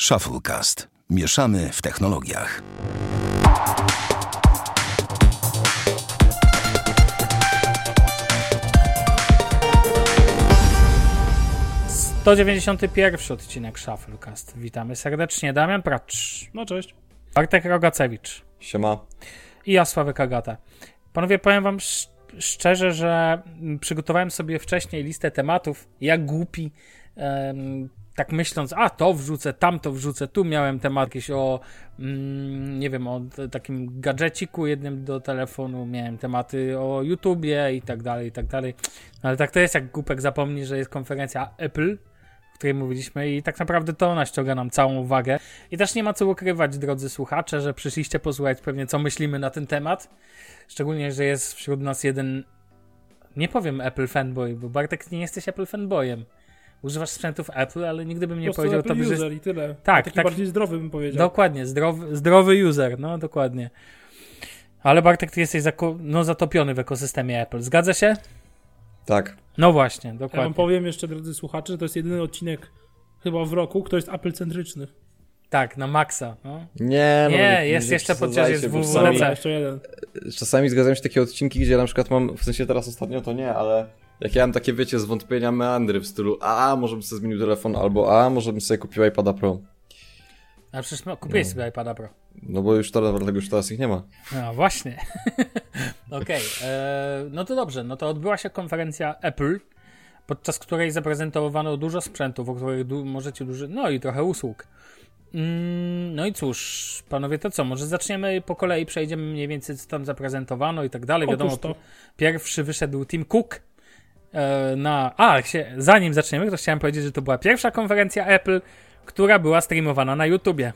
Shufflecast. Mieszamy w technologiach. To 91 odcinek Shufflecast. Witamy serdecznie. Damian Pracz. No cześć. Bartek Rogacewicz. Siema. I ja, Sławek Agata. Panowie, powiem wam sz- szczerze, że przygotowałem sobie wcześniej listę tematów, jak głupi, tak myśląc, a to wrzucę, tamto wrzucę, tu miałem temat jakiś o, mm, nie wiem, o takim gadżeciku jednym do telefonu, miałem tematy o YouTubie i tak dalej, i tak dalej. No, ale tak to jest, jak głupek zapomni, że jest konferencja Apple, o której mówiliśmy i tak naprawdę to ona ściąga nam całą uwagę. I też nie ma co ukrywać, drodzy słuchacze, że przyszliście posłuchać pewnie, co myślimy na ten temat. Szczególnie, że jest wśród nas jeden, nie powiem Apple fanboy, bo Bartek nie jesteś Apple fanboyem. Używasz sprzętów Apple, ale nigdy bym nie powiedział Apple że user i tyle. Tak, Taki tak. bardziej zdrowy bym powiedział. Dokładnie, zdrowy, zdrowy user, no dokładnie. Ale Bartek, ty jesteś zako- no, zatopiony w ekosystemie Apple. Zgadza się? Tak. No właśnie, Ja wam dokładnie. powiem jeszcze, drodzy słuchacze, że to jest jedyny odcinek chyba w roku, który jest Apple-centryczny. Tak, na maksa. No. Nie, no, Nie, jest jeszcze podczas- jest WWDC. czasami, Dobra, jeszcze jeden. czasami zgadzają się takie odcinki, gdzie na przykład mam, w sensie teraz ostatnio to nie, ale jak ja mam takie, wiecie, zwątpienia meandry w stylu a, może bym sobie zmienił telefon, albo a, może bym sobie kupił iPada Pro. Ale przecież no, kupiłeś sobie iPada Pro. No bo już teraz, dlatego już teraz ich nie ma. No właśnie. Okej, e, no to dobrze. No to odbyła się konferencja Apple, podczas której zaprezentowano dużo sprzętów, o których du- możecie duży, no i trochę usług. Mm, no i cóż, panowie, to co? Może zaczniemy po kolei, przejdziemy mniej więcej, co tam zaprezentowano i tak dalej. Wiadomo, Otóż to. pierwszy wyszedł Tim Cook na. A, zanim zaczniemy, to chciałem powiedzieć, że to była pierwsza konferencja Apple, która była streamowana na YouTubie.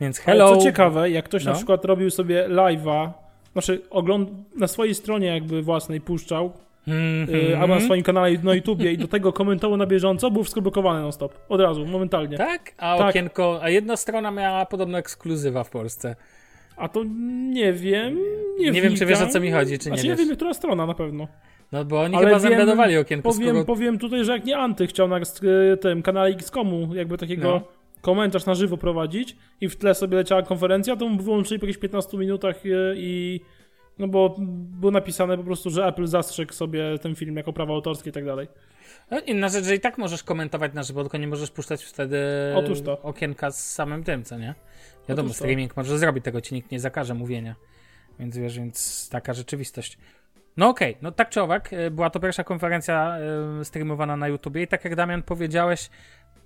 Więc hello. Ale co ciekawe, jak ktoś No. na przykład robił sobie live'a, znaczy ogląd na swojej stronie jakby własnej puszczał, y, albo na swoim kanale na YouTubie i do tego komentował na bieżąco, było wszystko blokowane non stop. Od razu, momentalnie. Tak? A Tak. okienko, a jedna strona miała podobno ekskluzywa w Polsce. A to nie wiem, nie, Nie wiem, czy wiesz, o co mi chodzi, czy nie znaczy, ja wiesz. wiem, która strona na pewno. No bo oni Ale chyba wiem- zembedowali okienko, Powiem, skoro... powiem tutaj, że jak nie Anty chciał na y, tym kanale X.comu jakby takiego No. komentarz na żywo prowadzić i w tle sobie leciała konferencja, to mu wyłączyli po jakichś 15 minutach y, i no bo było napisane po prostu, że Apple zastrzegł sobie ten film jako prawa autorskie i tak dalej. No, inna rzecz, że i tak możesz komentować na żywo, tylko nie możesz puszczać wtedy Otóż to. okienka z samym tym, co nie? Wiadomo, Otóż to. streaming może zrobić, tego ci nikt nie zakaże mówienia. Więc wiesz, więc taka rzeczywistość. No okej, no tak czy owak, y, była to pierwsza konferencja y, streamowana na YouTubie i tak jak Damian powiedziałeś,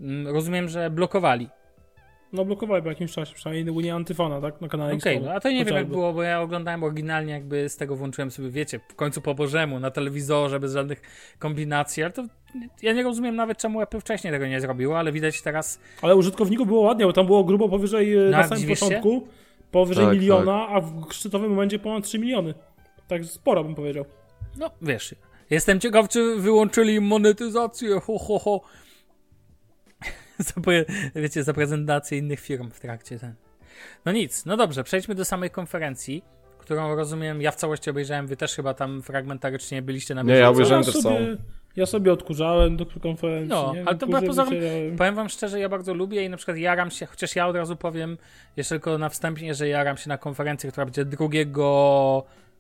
mm, rozumiem, że blokowali. No blokowali po jakimś czasie, przynajmniej Unia Antyfona, tak? Na kanale Okej, X.comu. no a to nie wiem jak było, bo ja oglądałem oryginalnie jakby z tego włączyłem sobie, wiecie, w końcu po Bożemu, na telewizorze, bez żadnych kombinacji, ale to ja nie rozumiem nawet czemu Apple wcześniej tego nie zrobiło, ale widać teraz, Ale użytkowników było ładnie, bo tam było grubo powyżej No, na samym dziwisz się? początku, powyżej Tak, miliona, a w szczytowym momencie ponad 3 miliony. Tak sporo bym powiedział. no wiesz, jestem ciekaw, czy wyłączyli monetyzację, ho, ho, ho. Wiecie, za prezentację innych firm w trakcie ten. No nic, no dobrze, przejdźmy do samej konferencji, którą rozumiem, ja w całości obejrzałem, wy też chyba tam fragmentarycznie byliście na Nie, ja bieżąco. obejrzałem też sobie, całą. Ja sobie odkurzałem do konferencji. No, nie? ale to pozorem- wysiedziałem. Powiem wam szczerze, ja bardzo lubię i na przykład jaram się, chociaż ja od razu powiem jeszcze tylko na wstępie, że jaram się na konferencję, która będzie 2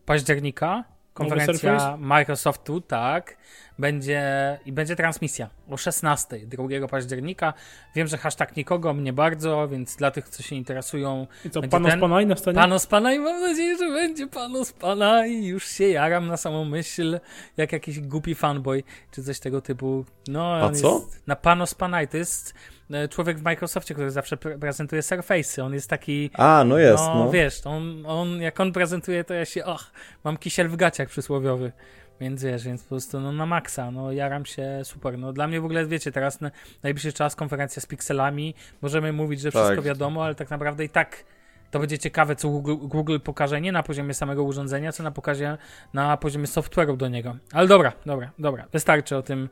października. Konferencja? Microsoftu, tak. Będzie i będzie transmisja o 16, 2 października. Wiem, że hashtag nikogo, mnie bardzo, więc dla tych, co się interesują, I co, będzie panos ten- panaj na scenie? Panos Pana i mam nadzieję, że będzie Panos Pana i już się jaram na samą myśl, jak jakiś głupi fanboy, czy coś tego typu. No, A on co? Jest na Panos Pana i to jest e, człowiek w Microsoftie, który zawsze pre- prezentuje Surface'y. On jest taki, A, no jest, no, no. wiesz, on, on, jak on prezentuje, to ja się, ach, mam kisiel w gaciach przysłowiowy. Więc wiesz, więc po prostu no, na maksa, no jaram się super. No dla mnie w ogóle, wiecie, teraz na najbliższy czas konferencja z pikselami, możemy mówić, że wszystko Tak. wiadomo, ale tak naprawdę i tak to będzie ciekawe, co Google, Google pokaże nie na poziomie samego urządzenia, co na pokazie na poziomie software'u do niego. Ale dobra, dobra, dobra. Wystarczy o tym,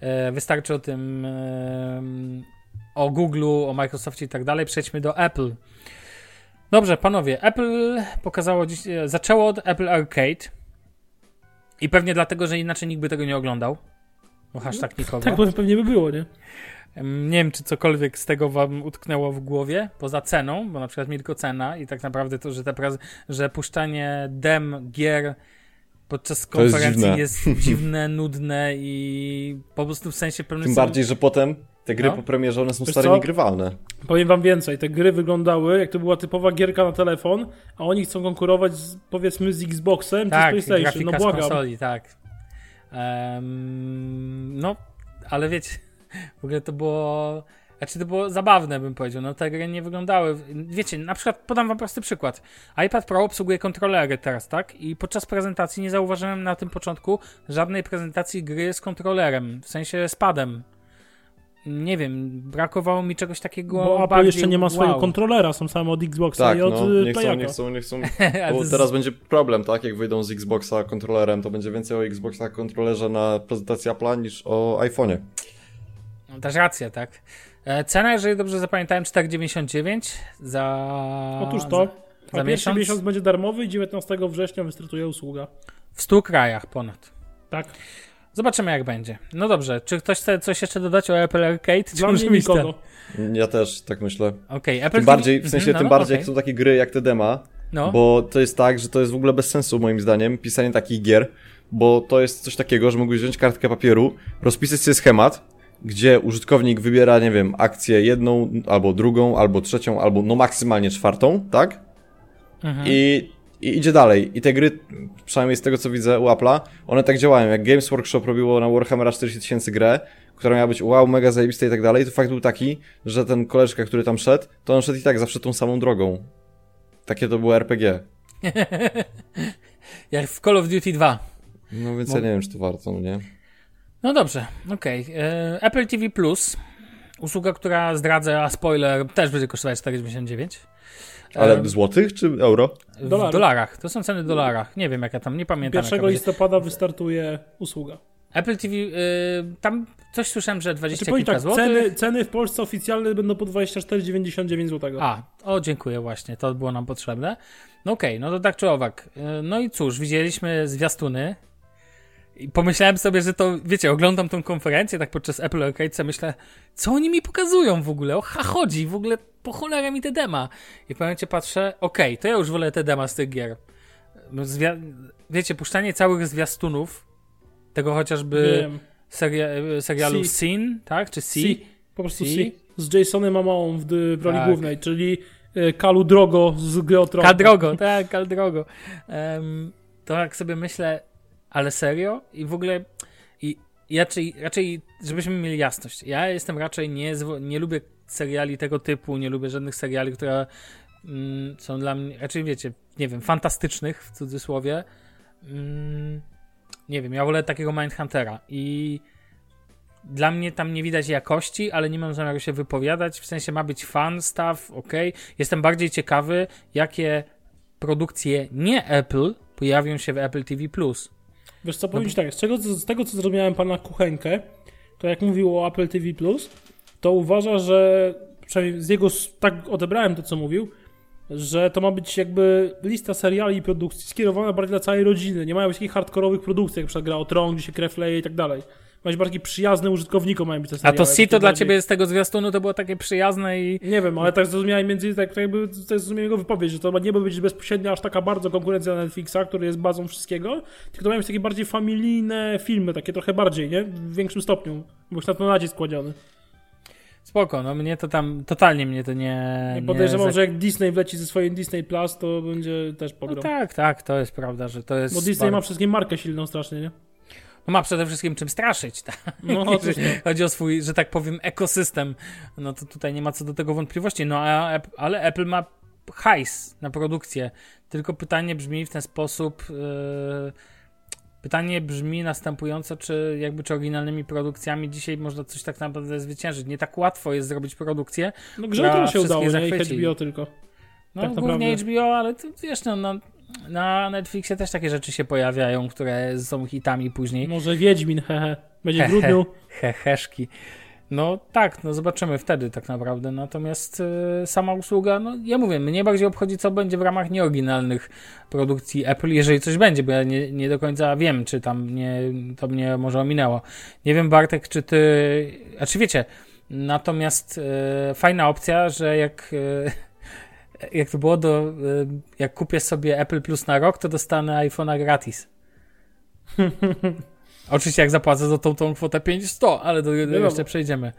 e, wystarczy o tym, e, o Google'u, o Microsoftie i tak dalej. Przejdźmy do Apple. Dobrze, panowie, Apple pokazało dziś, e, zaczęło od Apple Arcade i pewnie dlatego, że inaczej nikt by tego nie oglądał. Bo hashtag nikogo. Tak, bo pewnie by było, nie? Nie wiem, czy cokolwiek z tego wam utknęło w głowie, poza ceną, bo na przykład mi tylko cena i tak naprawdę to, że, te prez- że puszczanie dem, gier podczas To jest konferencji dziwne. jest dziwne, nudne i po prostu w sensie pewnym Tym są- bardziej, że potem te gry No. po premierze one są Wiesz stare co? niegrywalne. Powiem wam więcej, te gry wyglądały jak to była typowa gierka na telefon, a oni chcą konkurować z, powiedzmy z Xboxem tak, czy z PlayStation. grafika No z błagam. konsoli, tak. Em, no, ale wiecie, w ogóle to było... Znaczy to było zabawne, bym powiedział. No te gry nie wyglądały... Wiecie, na przykład podam wam prosty przykład. iPad Pro obsługuje kontrolery teraz, tak? I podczas prezentacji nie zauważyłem na tym początku żadnej prezentacji gry z kontrolerem, w sensie z padem. Nie wiem, brakowało mi czegoś takiego Bo Apple bardziej jeszcze nie ma swojego wow. kontrolera, są same od Xboxa Tak, i od no, nie chcą, nie chcą, nie chcą. Bo teraz będzie problem, tak? Jak wyjdą z Xboxa kontrolerem, to będzie więcej o Xboxa kontrolerze na prezentacji Apple'a niż o iPhone'ie. No, Też racja, tak. E, Cena, jeżeli dobrze zapamiętałem, 4,99 za. Otóż za, to. za A pierwszy miesiąc? miesiąc będzie darmowy i 19 września wystartuje usługa. w 100 krajach ponad. Tak. Zobaczymy, jak będzie. No dobrze, czy ktoś chce coś jeszcze dodać o Apple Arcade? Czy Dla mnie nikogo. Ja też tak myślę. Okej, Apple Tym bardziej, w sensie Mhm, tym no, bardziej, okej. jak są takie gry jak te dema, No, bo to jest tak, że to jest w ogóle bez sensu moim zdaniem, pisanie takich gier, bo to jest coś takiego, że mógłbyś wziąć kartkę papieru, rozpisać sobie schemat, gdzie użytkownik wybiera, nie wiem, akcję jedną, albo drugą, albo trzecią, albo no maksymalnie czwartą, tak? Mhm. I, I idzie dalej. I te gry, przynajmniej z tego co widzę u Apple'a, one tak działają. Jak Games Workshop robiło na Warhammera 40 tysięcy grę, która miała być wow, mega zajebista i tak dalej, to fakt był taki, że ten koleżka, który tam szedł, to on szedł i tak zawsze tą samą drogą. Takie to było RPG. jak w Call of Duty 2. No więc Mo- ja nie wiem, czy to warto, no nie? No dobrze, okej. E, Apple TV Plus, usługa, która zdradza, a spoiler, też będzie kosztować 4,99. Ale Em, złotych czy euro? W Dolarów. dolarach. To są ceny w dolarach. Nie wiem, jaka tam, nie pamiętam. jaka 1 będzie. listopada wystartuje usługa. Apple TV, y, tam coś słyszałem, że 20 Znaczy, kilka tak, złotych. ceny, ceny w Polsce oficjalne będą po 24,99 zł. A, o dziękuję właśnie, to było nam potrzebne. No okej, no to tak czy owak. Y, No i cóż, widzieliśmy zwiastuny i pomyślałem sobie, że to, wiecie, oglądam tą konferencję tak podczas Apple Arcade, myślę, co oni mi pokazują w ogóle, o ha chodzi, w ogóle po cholerę mi te dema. I w momencie patrzę, okej, to ja już wolę te dema z tych gier. Zwia- wiecie, puszczanie całych zwiastunów, tego chociażby seria, serialu Si. Sin, tak, czy Si? Si. Po prostu Si. Si. Z Jasonem Mamą w, roli Tak. głównej, czyli y, Kalu Drogo z gry o Tron. Kal drogo, tak, kal drogo. Em, to jak sobie myślę, ale serio? I w ogóle i, i raczej, raczej, żebyśmy mieli jasność, ja jestem raczej nie, nie lubię seriali tego typu, nie lubię żadnych seriali, które mm, są dla mnie, raczej wiecie, nie wiem, fantastycznych w cudzysłowie. Mm, nie wiem, ja wolę takiego Mindhuntera i dla mnie tam nie widać jakości, ale nie mam zamiaru się wypowiadać. W sensie ma być fan stuff, ok. Jestem bardziej ciekawy, jakie produkcje nie Apple pojawią się w Apple TV. Wiesz co, powiem ci tak, z, czego, z tego co zrozumiałem pana Kuchenkę, to jak mówił o Apple TV+, to uważa, że, przynajmniej z jego, tak odebrałem to co mówił, że to ma być jakby lista seriali i produkcji skierowana bardziej dla całej rodziny. Nie mają być takich hardkorowych produkcji, jak przykład gra o Tron, gdzie się krew leje i tak dalej. Ma być bardziej przyjazne użytkownikom mają być te A to Si to dla bardziej- ciebie z tego zwiastunu to było takie przyjazne i. Nie wiem, ale tak zrozumiałem między tak, tak jakby tak zrozumiałem jego wypowiedź, że to nie ma być bezpośrednio aż taka bardzo konkurencja Netflixa, który jest bazą wszystkiego, tylko to mają być takie bardziej familijne filmy, takie trochę bardziej, nie? W większym stopniu, bo już na to nacisk kładziony. Spoko, no mnie to tam, totalnie mnie to nie... Nie podejrzewam, za- że jak Disney wleci ze swoim Disney Plus, to będzie też No pogrom. tak, tak, to jest prawda, że to jest... Bo Disney bardzo- ma wszystkim markę silną strasznie, nie? No ma przede wszystkim czym straszyć, tak? No, chodzi o swój, że tak powiem, ekosystem, no to tutaj nie ma co do tego wątpliwości. No a, ale Apple ma hajs na produkcję. Tylko pytanie brzmi w ten sposób. Yy, pytanie brzmi następująco, czy jakby czy oryginalnymi produkcjami dzisiaj można coś tak naprawdę zwyciężyć. Nie tak łatwo jest zrobić produkcję. No grze to się udało, nie? HBO tylko. No Tak głównie naprawdę. HBO, ale to, wiesz, no, no, na Netflixie też takie rzeczy się pojawiają, które są hitami później. Może Wiedźmin, hehe. Będzie w grudniu. heheszki. No tak, no zobaczymy wtedy tak naprawdę. Natomiast y, sama usługa, no ja mówię, mnie bardziej obchodzi, co będzie w ramach nieoryginalnych produkcji Apple, jeżeli coś będzie, bo ja nie, nie do końca wiem, czy tam nie, to mnie może ominęło. Nie wiem, Bartek, czy ty, a czy wiecie, Natomiast e, fajna opcja, że jak, e, jak to było, do, e, jak kupię sobie Apple Plus na rok, to dostanę iPhone'a gratis. Oczywiście jak zapłacę za tą, tą kwotę 500, ale do, do jeszcze przejdziemy.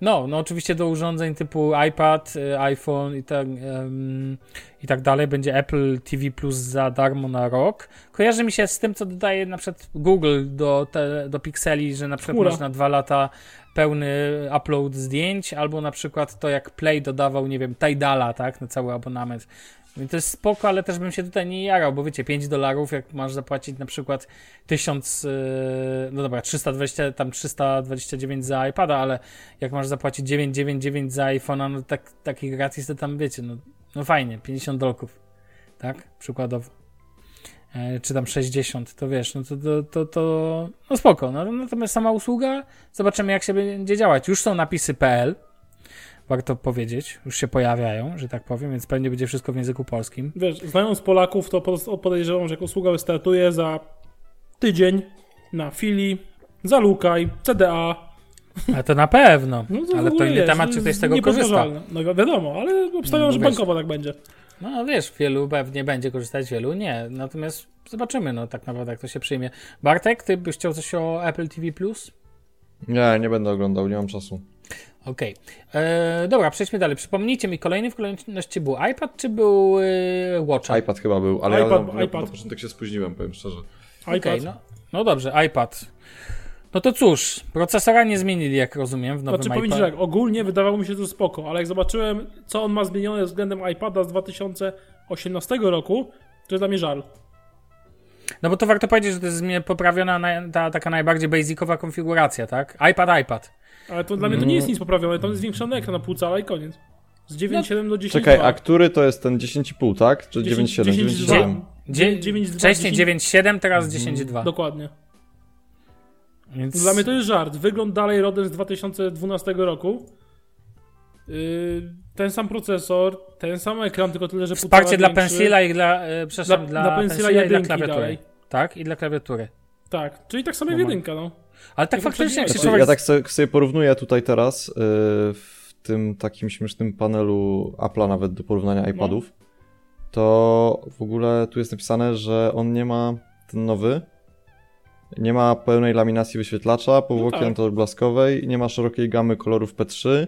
No, no oczywiście do urządzeń typu iPad, y, iPhone i tak, ym, i tak dalej będzie Apple TV Plus za darmo na rok. Kojarzy mi się z tym, co dodaje na przykład Google do, te, do Pixeli, że na przykład Chmura. masz na dwa lata pełny upload zdjęć, albo na przykład to jak Play dodawał, nie wiem, Tidala, tak, na cały abonament. I to jest spoko, ale też bym się tutaj nie jarał, bo wiecie, 5 dolarów, jak masz zapłacić na przykład 1000, yy, no dobra, 320, tam 329 za iPada, ale jak masz zapłacić 999 za iPhone'a, no tak, taki gratis, to tam wiecie, no, no fajnie, 50 dolków, tak, przykładowo. E, czy tam 60, to wiesz, no to, to, to, to no spoko, no, natomiast sama usługa, zobaczymy jak się będzie działać. Już są napisy PL, warto powiedzieć, już się pojawiają, że tak powiem, więc pewnie będzie wszystko w języku polskim. Wiesz, znając Polaków, to pod- podejrzewam, że jak usługa wystartuje za tydzień na Fili, za Lukaj, CDA. Ale to na pewno, No ale w to inny temat, czy ktoś z tego korzysta. No wi- wiadomo, ale obstawiam, No, że wiesz. bankowo tak będzie. No wiesz, wielu pewnie będzie korzystać, wielu nie, natomiast zobaczymy, no tak naprawdę jak to się przyjmie. Bartek, ty byś chciał coś o Apple TV+. Plus? Nie, nie będę oglądał, nie mam czasu. Okej. E, Dobra, przejdźmy dalej. Przypomnijcie mi, kolejny w kolejności był iPad, czy był e, Watch? iPad chyba był, ale iPad, ja na, iPad. na początek się spóźniłem, powiem szczerze. IPad. no, no dobrze, iPad. No to cóż, procesora nie zmienili, jak rozumiem, w nowym Znaczy powiem ci iPad. tak, ogólnie wydawało mi się to spoko, ale jak zobaczyłem, co on ma zmienione względem iPada z 2018 roku, to jest dla mnie żal. No bo to warto powiedzieć, że to jest poprawiona na, ta taka najbardziej basicowa konfiguracja, tak? iPad, iPad. Ale to dla mnie to nie jest nic poprawione, to jest zwiększony ekran na pół cala i koniec. Z 9.7 do 10.2. Czekaj, a który to jest ten 10,5, tak? Czy 10, 9,7? 10,2. 9,7. Dzie- 9.2, wcześniej 10. 9.7, teraz 10.2. Dokładnie. Więc... Dla mnie to jest żart. Wygląd dalej rodem z 2012 roku. Yy, ten sam procesor, ten sam ekran, tylko tyle, że Wsparcie dla większy. pensila i dla, e, przepraszam, Dla- dla, pensila pensila i dla klawiatury. dalej. Tak, i dla klawiatury. Tak, czyli tak samo jak No jedynka, no. Ale tak faktycznie, jak się. Ja tak sobie, sobie porównuję tutaj teraz yy, w tym takim śmiesznym panelu Apple'a nawet do porównania iPadów, to w ogóle tu jest napisane, że on nie ma, ten nowy, nie ma pełnej laminacji wyświetlacza, powłokien tak. to blaskowej, nie ma szerokiej gamy kolorów P3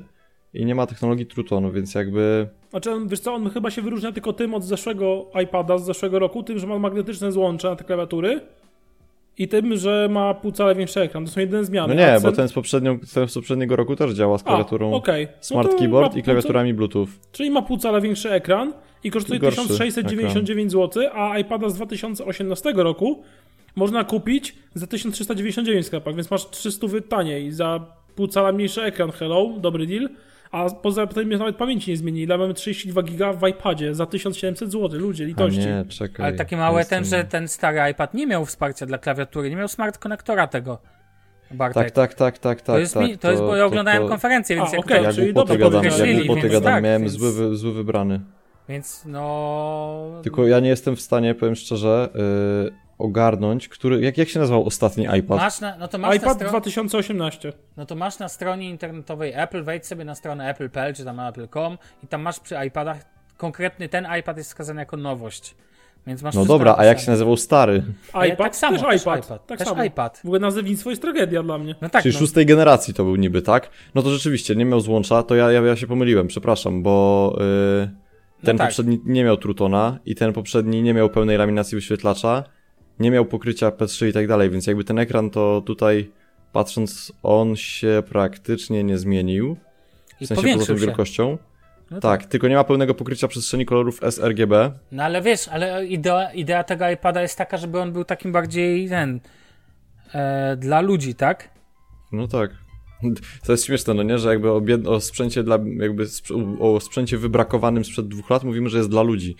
i nie ma technologii Trutonu, więc jakby... Znaczy, wiesz co, on chyba się wyróżnia tylko tym od zeszłego iPada z zeszłego roku, tym, że ma magnetyczne złącze na te klawiatury i tym, że ma pół cala większy ekran. To są jedyne zmiany. No nie, A bo ten z, poprzednią, ten z poprzedniego roku też działa z A, klawiaturą okej. No Smart Keyboard i klawiaturami Bluetooth. Czyli ma pół cala większy ekran i kosztuje Gorszy 1699 zł, a iPada z 2018 roku można kupić za 1399 w sklepach, więc masz 300 taniej za pół cala mniejszy ekran, hello, dobry deal. A poza tym nawet pamięci nie zmienili. Ile mamy 32 giga w iPadzie za 1700 zł. Ludzie, A litości. nie, czekaj. Ale takie małe ten, że ten stary iPad nie miał wsparcia dla klawiatury, nie miał smart konektora tego. Bartek. Tak, tak, tak, tak, tak. to jest, tak, mi, to jest bo ja oglądałem konferencję, więc A, jak okej, to, czyli dobrze gadam, ja podkreślili, więc gadam, tak, miałem więc- zły, zły wybrany. Więc no... Tylko ja nie jestem w stanie, powiem szczerze, yy, ogarnąć, który, jak, jak się nazywał ostatni iPad? Masz na, no, to masz na iPad stro... 2018. no to masz na stronie internetowej Apple, wejdź sobie na stronę apple.pl czy tam apple.com i tam masz przy iPadach, konkretny ten iPad jest wskazany jako nowość. Więc masz No dobra, a jak się nazywał stary? Ja iPad, tak samo, też też iPad. iPad, Tak też samo. iPad. W ogóle nazewnictwo jest tragedia dla mnie. No tak, Czyli no. szóstej generacji to był niby, tak? No to rzeczywiście, nie miał złącza, to ja, ja, ja się pomyliłem, przepraszam, bo yy, ten tak. poprzedni nie miał Trutona i ten poprzedni nie miał pełnej laminacji wyświetlacza, nie miał pokrycia P3 i tak dalej, więc jakby ten ekran to tutaj, patrząc, on się praktycznie nie zmienił, I w sensie poza tą wielkością. No tak, tylko nie ma pełnego pokrycia przestrzeni kolorów sRGB. No ale wiesz, ale idea, idea tego iPada jest taka, żeby on był takim bardziej ten e, dla ludzi, tak? No tak. To jest śmieszne, no nie, że jakby o, bied- o sprzęcie dla, jakby o sprzęcie wybrakowanym sprzed dwóch lat mówimy, że jest dla ludzi.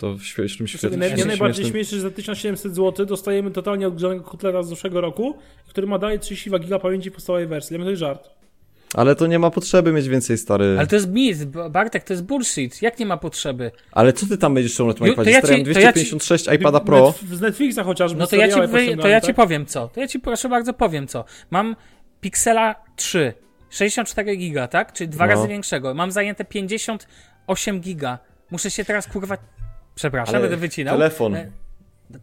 To w śmiesznym świecie. Mnie śmieszne- najbardziej śmieszy, że za 1700 zł dostajemy totalnie odgrzanego kotlera z zeszłego roku, który ma dalej 32 giga pamięci w podstawowej wersji. Mnie to jest żart. Ale to nie ma potrzeby mieć więcej, stary. Ale to jest mit, Bartek, to jest bullshit. Jak nie ma potrzeby? Ale co ty tam będziesz chciał na tym iPadzie? ja Stary, ci- mam to ja ci- 256 iPada Pro. Z Netflixa chociażby. No to ja, ci, wy, to ja ci tak? powiem co. To ja ci proszę bardzo powiem co. Mam Pixela 3 64 giga, tak? Czyli dwa No. razy większego. Mam zajęte 58 giga. Muszę się teraz kurwa. Przepraszam, Ale będę wycinał. telefon. E,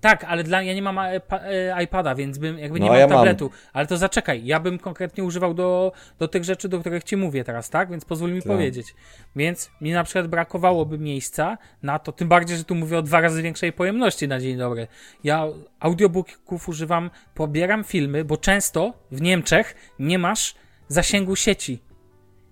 Tak, ale dla, ja nie mam e, e, iPada, więc bym jakby nie No, mam ja mam. tabletu. Ale to zaczekaj, ja bym konkretnie używał do, do tych rzeczy, do których ci mówię teraz, tak? Więc pozwól mi Tak. powiedzieć. Więc mi na przykład brakowałoby miejsca na to, tym bardziej, że tu mówię o dwa razy większej pojemności na dzień dobry. Ja audiobooków używam, pobieram filmy, bo często w Niemczech nie masz zasięgu sieci.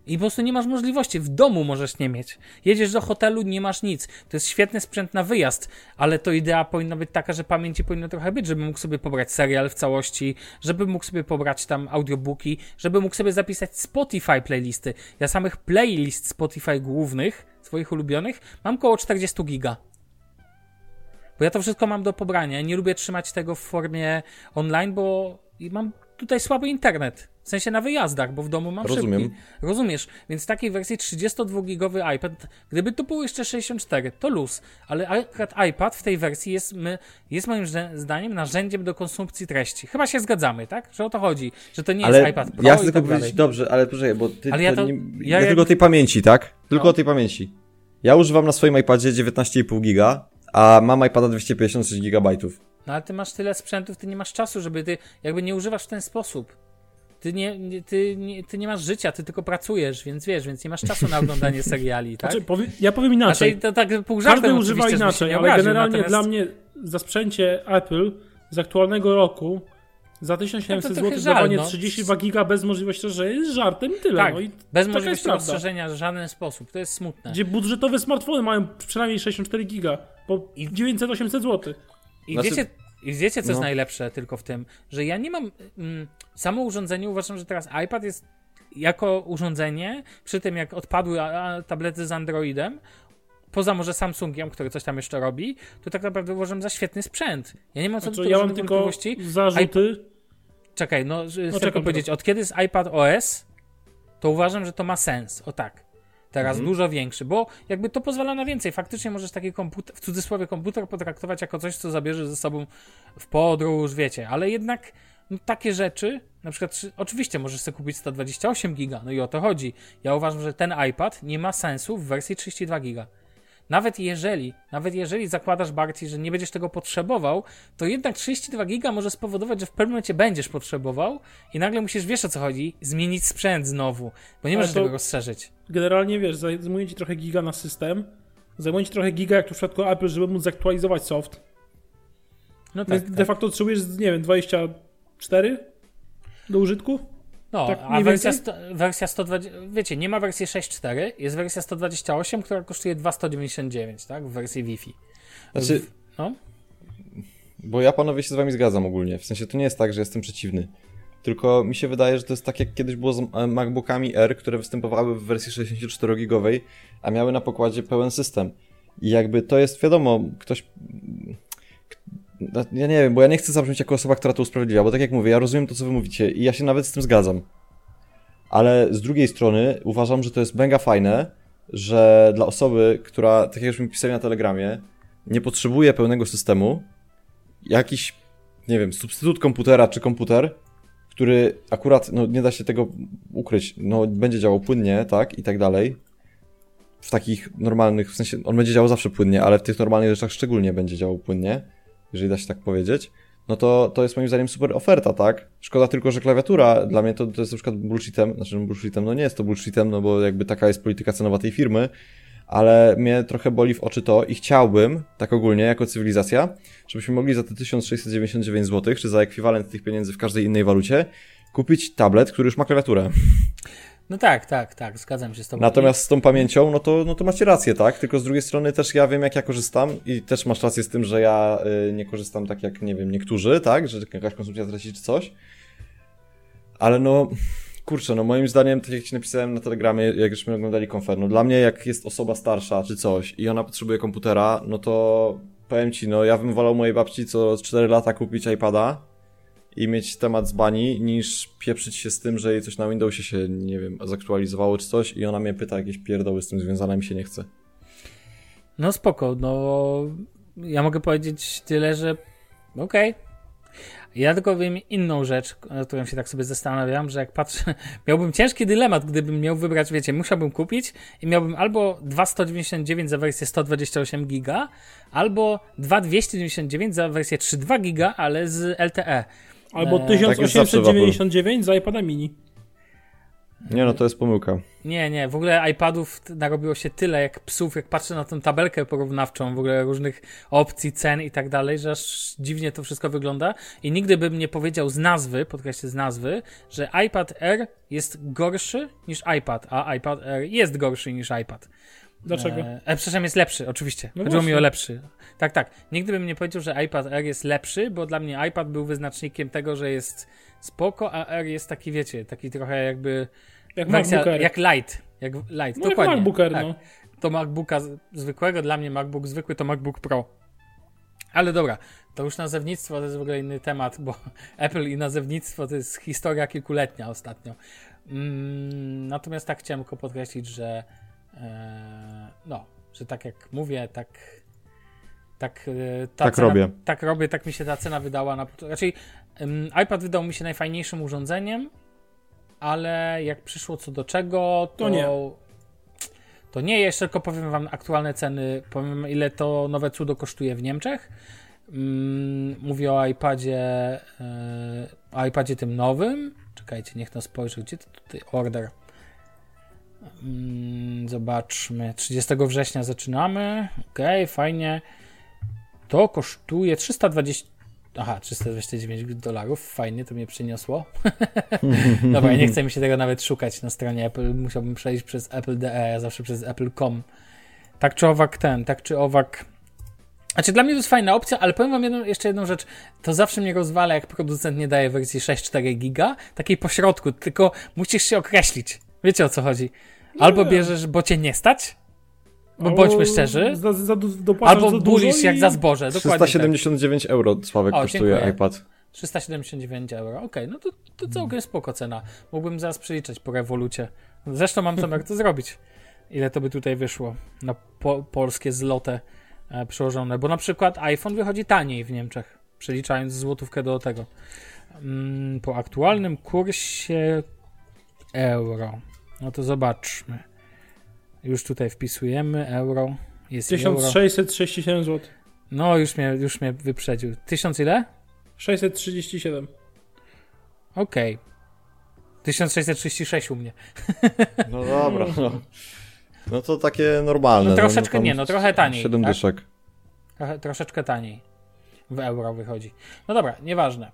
I po prostu nie masz możliwości. W domu możesz nie mieć. Jedziesz do hotelu, nie masz nic. To jest świetny sprzęt na wyjazd, ale to idea powinna być taka, że pamięci powinno trochę być, żeby mógł sobie pobrać serial w całości, żeby mógł sobie pobrać tam audiobooki, żeby mógł sobie zapisać Spotify playlisty. Ja samych playlist Spotify głównych, swoich ulubionych, mam koło 40 giga. Bo ja to wszystko mam do pobrania. Nie lubię trzymać tego w formie online, bo mam tutaj słaby internet. W sensie na wyjazdach, bo w domu mam Rozumiem. szybki. Rozumiesz? Więc w takiej wersji 32-gigowy iPad, gdyby to było jeszcze 64, to luz. Ale akurat iPad w tej wersji jest, my, jest moim zda- zdaniem narzędziem do konsumpcji treści. Chyba się zgadzamy, tak? Że o to chodzi. Że to nie Ale jest iPad Pro ja chcę tak tylko dalej. powiedzieć, dobrze, ale poczekaj, bo ty, Ale ja to nie, ja ja tylko o tej pamięci, tak? Tylko No. o tej pamięci. Ja używam na swoim iPadzie 19,5 giga, a mam iPada 256 gigabajtów. No ale ty masz tyle sprzętów, ty nie masz czasu, żeby ty jakby nie używasz w ten sposób. Ty nie, nie, ty, nie, ty nie masz życia, ty tylko pracujesz, więc wiesz, więc nie masz czasu na oglądanie seriali, tak? Znaczy, powie, ja powiem inaczej. Znaczy, to tak pół żartem Każdy używa inaczej, ale obraził, generalnie natomiast- dla mnie za sprzęcie Apple z aktualnego roku za 1700 No to zł dawanie no. 32 giga bez możliwości, że jest żartem i tyle. Tak, no i bez możliwości rozszerzenia w żaden sposób. To jest smutne. Gdzie budżetowe smartfony mają przynajmniej 64 giga po 900-800 zł. I Znaczy- wiecie, i wiecie, co jest no. najlepsze tylko w tym, że ja nie mam. Mm, samo urządzenie uważam, że teraz iPad jest jako urządzenie, przy tym jak odpadły a, a, tablety z Androidem, poza może Samsungiem, który coś tam jeszcze robi, to tak naprawdę uważam za świetny sprzęt. Ja nie mam co do Znaczy, tego ja mam tylko wątpliwości. zarzuty. Czekaj, no, że- chcę tylko powiedzieć, od kiedy jest iPad OS, to uważam, że to ma sens. O tak. Teraz Mhm. dużo większy, bo jakby to pozwala na więcej. Faktycznie możesz taki komputer, w cudzysłowie komputer potraktować jako coś, co zabierzesz ze sobą w podróż, wiecie, ale jednak no, takie rzeczy, na przykład, czy- oczywiście możesz sobie kupić 128 giga, no i o to chodzi. Ja uważam, że ten iPad nie ma sensu w wersji 32 giga. Nawet jeżeli, nawet jeżeli zakładasz Barty, że nie będziesz tego potrzebował, to jednak 32 giga może spowodować, że w pewnym momencie będziesz potrzebował i nagle musisz, wiesz o co chodzi, zmienić sprzęt znowu, bo nie możesz tego rozszerzyć. Generalnie wiesz, zajmuje ci trochę giga na system. Zajmuje ci trochę giga, jak tu w przypadku Apple, żeby móc zaktualizować soft. No tak, Więc de tak. facto potrzebujesz, nie wiem, 24 do użytku? No, tak a wersja, sto, wersja 120, wiecie, nie ma wersji 6.4, jest wersja 128, która kosztuje 2,199, tak, w wersji Wi-Fi. Znaczy, No, bo ja panowie się z wami zgadzam ogólnie. W sensie to nie jest tak, że jestem przeciwny. Tylko mi się wydaje, że to jest tak jak kiedyś było z e, MacBookami R, które występowały w wersji 64-gigowej, a miały na pokładzie pełen system. I jakby to jest wiadomo, ktoś. Ja nie wiem, bo ja nie chcę zabrzmieć jako osoba, która to usprawiedliwia, bo tak jak mówię, ja rozumiem to, co wy mówicie i ja się nawet z tym zgadzam. Ale z drugiej strony uważam, że to jest mega fajne, że dla osoby, która, tak jak już mi pisali na Telegramie, nie potrzebuje pełnego systemu, jakiś, nie wiem, substytut komputera czy komputer, który akurat, no nie da się tego ukryć, no będzie działał płynnie, tak, i tak dalej. W takich normalnych, w sensie, on będzie działał zawsze płynnie, ale w tych normalnych rzeczach szczególnie będzie działał płynnie, jeżeli da się tak powiedzieć. No to, to jest moim zdaniem super oferta, tak? Szkoda tylko, że klawiatura dla mnie to, to jest na przykład bullshitem, znaczy bullshitem, no nie jest to bullshitem, no bo jakby taka jest polityka cenowa tej firmy, ale mnie trochę boli w oczy to i chciałbym, tak ogólnie, jako cywilizacja, żebyśmy mogli za te 1699 zł, czy za ekwiwalent tych pieniędzy w każdej innej walucie, kupić tablet, który już ma klawiaturę. No tak, tak, tak, zgadzam się z tobą. Natomiast z tą pamięcią, no to, no to macie rację, tak? Tylko z drugiej strony też ja wiem, jak ja korzystam i też masz rację z tym, że ja y, nie korzystam tak jak, nie wiem, niektórzy, tak? Że jakaś konsumpcja traci czy coś. Ale no, kurczę, no moim zdaniem, tak jak ci napisałem na Telegramie, jak żeśmy oglądali konfer, no dla mnie jak jest osoba starsza czy coś i ona potrzebuje komputera, no to powiem ci, no ja bym wolał mojej babci co 4 lata kupić iPada i mieć temat z bani, niż pieprzyć się z tym, że jej coś na Windowsie się, nie wiem, zaktualizowało czy coś i ona mnie pyta jakieś pierdoły z tym związane, mi się nie chce. No spoko, no ja mogę powiedzieć tyle, że okej. Ja tylko wiem inną rzecz, nad którą się tak sobie zastanawiam, że jak patrzę, miałbym ciężki dylemat, gdybym miał wybrać, wiecie, musiałbym kupić i miałbym albo 2,199 za wersję 128 giga, albo 2,299 za wersję 3,2 giga, ale z LTE. Albo Eee, tak jest zawsze w 1899 za iPada mini. Nie no, to jest pomyłka. Nie, nie, w ogóle iPadów narobiło się tyle jak psów, jak patrzę na tę tabelkę porównawczą, w ogóle różnych opcji, cen i tak dalej, że aż dziwnie to wszystko wygląda. I nigdy bym nie powiedział z nazwy, podkreślę z nazwy, że iPad Air jest gorszy niż iPad, a iPad Air jest gorszy niż iPad. Dlaczego? E, e, przepraszam, jest lepszy, oczywiście. No Chodziło mi o lepszy. Tak, tak. Nigdy bym nie powiedział, że iPad Air jest lepszy, bo dla mnie iPad był wyznacznikiem tego, że jest spoko, a Air jest taki, wiecie, taki trochę jakby Jak wersja, MacBook Air. jak light. Jak light, no jak dokładnie. MacBook Air, tak. no. To MacBooka zwykłego, dla mnie MacBook zwykły to MacBook Pro. Ale dobra, to już nazewnictwo to jest w ogóle inny temat, bo Apple i nazewnictwo to jest historia kilkuletnia ostatnio. Mm, natomiast tak chciałem tylko podkreślić, że no, że tak jak mówię, tak tak, e, ta Tak cena, robię. Tak robię, tak mi się ta cena wydała. Na, raczej em, iPad wydał mi się najfajniejszym urządzeniem, ale jak przyszło co do czego, to, To nie. to nie, jeszcze tylko powiem wam aktualne ceny, powiem ile to nowe cudo kosztuje w Niemczech. Mm, mówię o iPadzie, e, o iPadzie tym nowym. Czekajcie, niech to spojrzę, gdzie to tutaj order. Zobaczmy, 30 września zaczynamy. Ok, fajnie. To kosztuje 320. Aha, 329 dolarów. Fajnie, to mnie przyniosło. Dobra, nie chce mi się tego nawet szukać na stronie Apple. Musiałbym przejść przez Apple.de, zawsze przez Apple.com. Tak czy owak ten, tak czy owak. Znaczy, dla mnie to jest fajna opcja, ale powiem wam jedną, jeszcze jedną rzecz. To zawsze mnie rozwala, jak producent nie daje wersji 6.4 giga, takiej pośrodku, tylko musisz się określić. Wiecie o co chodzi? Albo bierzesz, bo cię nie stać, bo bądźmy szczerzy, Za, za, albo za dużo bulisz jak i- za zboże. Dokładnie tak. 379 euro, Sławek, O, kosztuje dziękuję. iPad. 379 euro. Okej, no to, to całkiem spoko cena. Mógłbym zaraz przeliczać po rewolucie. Zresztą mam zamiar to zrobić. Ile to by tutaj wyszło na po, polskie złote e, przełożone. Bo na przykład iPhone wychodzi taniej w Niemczech, przeliczając złotówkę do tego. Mm, po aktualnym kursie euro. No to zobaczmy. Już tutaj wpisujemy euro. Jest i euro. 1637 zł. No, już mnie, już mnie wyprzedził. Tysiąc ile? 637. Okej. 1636 u mnie. No dobra, no. No to takie normalne. No troszeczkę tam nie, no trochę taniej, 7 tak? dyszek. Trochę, troszeczkę taniej. W euro wychodzi. No dobra, nieważne.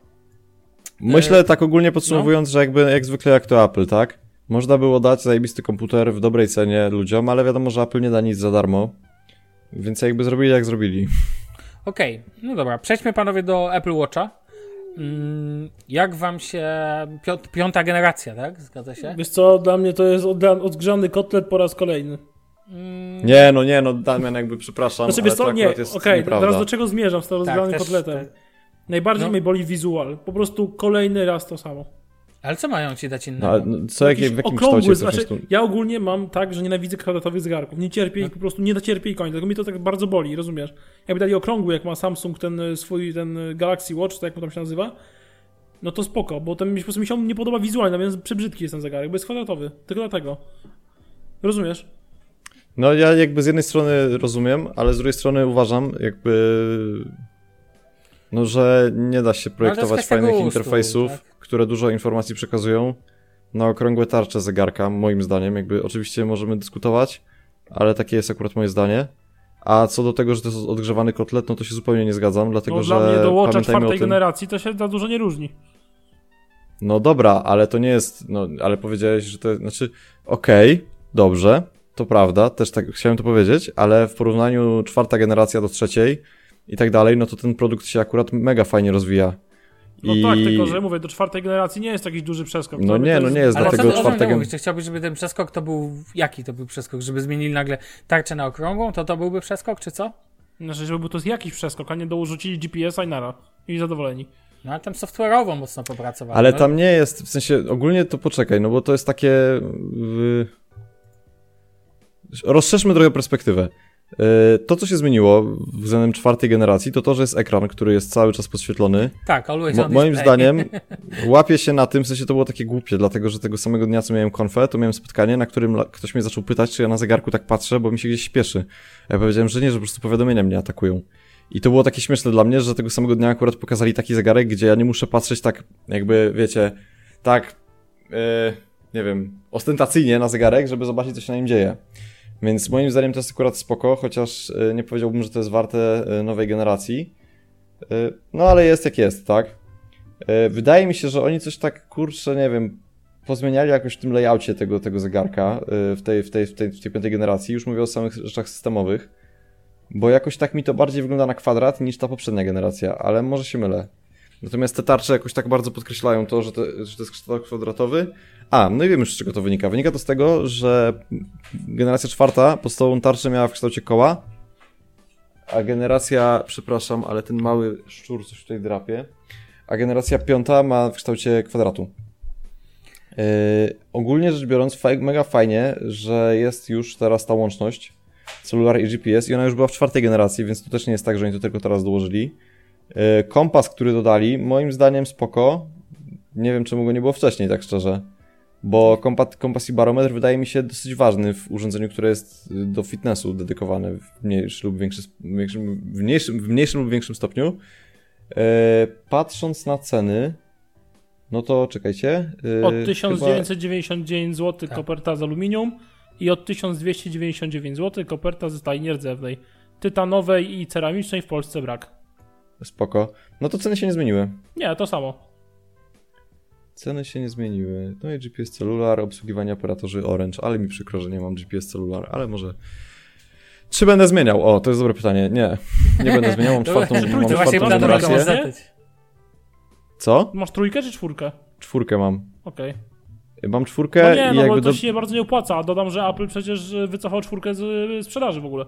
Myślę tak ogólnie podsumowując, że jakby jak zwykle jak to Apple, tak? Można było dać zajebisty komputer w dobrej cenie ludziom, ale wiadomo, że Apple nie da nic za darmo. Więc jakby zrobili jak zrobili. Okej, no dobra, przejdźmy panowie do Apple Watcha. Mm, jak wam się pią- piąta generacja, tak? Zgadza się? Wiesz co, dla mnie to jest odgrzany kotlet po raz kolejny. Mm, Nie, no nie, no Damian jakby przepraszam, Znaczy ale wiesz to co, nie, okej, nieprawda. teraz do czego zmierzam z tym tak, rozgranym kotletem? te- Najbardziej no. mnie boli wizual. Po prostu kolejny raz to samo. Ale co mają ci dać No, innego? ale no, co, w jakim kształcie chcesz znaczy, ja ogólnie mam tak, że nienawidzę kwadratowych zegarków. Nie cierpię No. ich, po prostu nie cierpię ich końca. Tylko mi to tak bardzo boli, rozumiesz? Jakby dali okrągły, jak ma Samsung ten y, swój, ten y, Galaxy Watch, tak jak mu tam się nazywa, no to spoko, bo ten mi po prostu mi się on nie podoba wizualnie, więc przebrzydki jest ten zegarek, bo jest kwadratowy. Tylko dlatego. Rozumiesz? No ja jakby z jednej strony rozumiem, ale z drugiej strony uważam jakby... No, że nie da się projektować kwestia fajnych gustu, interfejsów, tak? które dużo informacji przekazują na okrągłe tarcze zegarka, moim zdaniem. Jakby oczywiście możemy dyskutować, ale takie jest akurat moje zdanie. A co do tego, że to jest odgrzewany kotlet, no to się zupełnie nie zgadzam, dlatego No że dla mnie do Watcha czwartej generacji to się za dużo nie różni. No dobra, ale to nie jest, no ale powiedziałeś, że to, znaczy, okej, dobrze, to prawda, też tak chciałem to powiedzieć, ale w porównaniu czwarta generacja do trzeciej i tak dalej, no to ten produkt się akurat mega fajnie rozwija. No I... tak, tylko że mówię, do czwartej generacji nie jest jakiś duży przeskok. No nie, to no nie jest, Ale dlatego co ty o czym czwarta ty gen- mówisz? Chciałbyś, żeby ten przeskok to był... Jaki to był przeskok? Żeby zmienili nagle tarczę na okrągłą? To to byłby przeskok, czy co? Znaczy, żeby był to jakiś przeskok, a nie dorzucili GPS-a i nara. I zadowoleni. No ale tam software'owo mocno popracowali. Ale no. tam nie jest, w sensie ogólnie to poczekaj, no bo to jest takie... Rozszerzmy trochę perspektywę. E, to, co się zmieniło względem czwartej generacji, to to, że jest ekran, który jest cały czas podświetlony. Tak, always Mo moim zdaniem łapie się na tym, w sensie to było takie głupie, dlatego że tego samego dnia, co miałem konfę, to miałem spotkanie, na którym ktoś mnie zaczął pytać, czy ja na zegarku tak patrzę, bo mi się gdzieś śpieszy. Ja powiedziałem, że nie, że po prostu powiadomienia mnie atakują. I to było takie śmieszne dla mnie, że tego samego dnia akurat pokazali taki zegarek, gdzie ja nie muszę patrzeć tak, jakby, wiecie, tak, yy, nie wiem, ostentacyjnie na zegarek, żeby zobaczyć, co się na nim dzieje. Więc moim zdaniem to jest akurat spoko, chociaż yy, nie powiedziałbym, że to jest warte yy, nowej generacji. Yy, no ale jest jak jest, tak? Wydaje mi się, że oni coś tak, kurczę, nie wiem, pozmieniali jakoś w tym layoutie tego, tego zegarka w, tej, w, tej, w, tej, w tej piątej generacji. Już mówię o samych rzeczach systemowych. Bo jakoś tak mi to bardziej wygląda na kwadrat niż ta poprzednia generacja, ale może się mylę. Natomiast te tarcze jakoś tak bardzo podkreślają to, że to, że to jest kształt kwadratowy. A, no i wiem już z czego to wynika. Wynika to z tego, że generacja czwarta podstawową tarczę miała w kształcie koła, a generacja, przepraszam, ale ten mały szczur coś tutaj drapie, a generacja piąta ma w kształcie kwadratu. Yy, ogólnie rzecz biorąc, mega fajnie, że jest już teraz ta łączność celular i GPS i ona już była w czwartej generacji, więc to też nie jest tak, że oni to tylko teraz dołożyli. Yy, kompas, który dodali, moim zdaniem spoko. Nie wiem, czemu go nie było wcześniej, tak szczerze. Bo kompas, kompas i barometr wydaje mi się dosyć ważny w urządzeniu, które jest y, do fitnessu dedykowane w mniejszym lub większym, większym, w mniejszym, w mniejszym lub większym stopniu. E, patrząc na ceny, no to czekajcie. e, Od chyba- 1999 zł Tak. koperta z aluminium i od 1299 zł koperta ze stali nierdzewnej. Tytanowej i ceramicznej w Polsce brak. Spoko. No to ceny się nie zmieniły. Nie, to samo. Ceny się nie zmieniły. No i GPS celular, obsługiwanie operatorzy Orange, ale mi przykro, że nie mam GPS celular, ale może... Czy będę zmieniał? O, to jest dobre pytanie. Nie, nie będę zmieniał, mam czwartą, mam właśnie czwartą planowałem generację. Co? Masz trójkę czy czwórkę? Czwórkę mam. Okej. Mam czwórkę No nie, i no bo jakby to do... się nie bardzo nie opłaca, dodam, że Apple przecież wycofał czwórkę z y, sprzedaży w ogóle.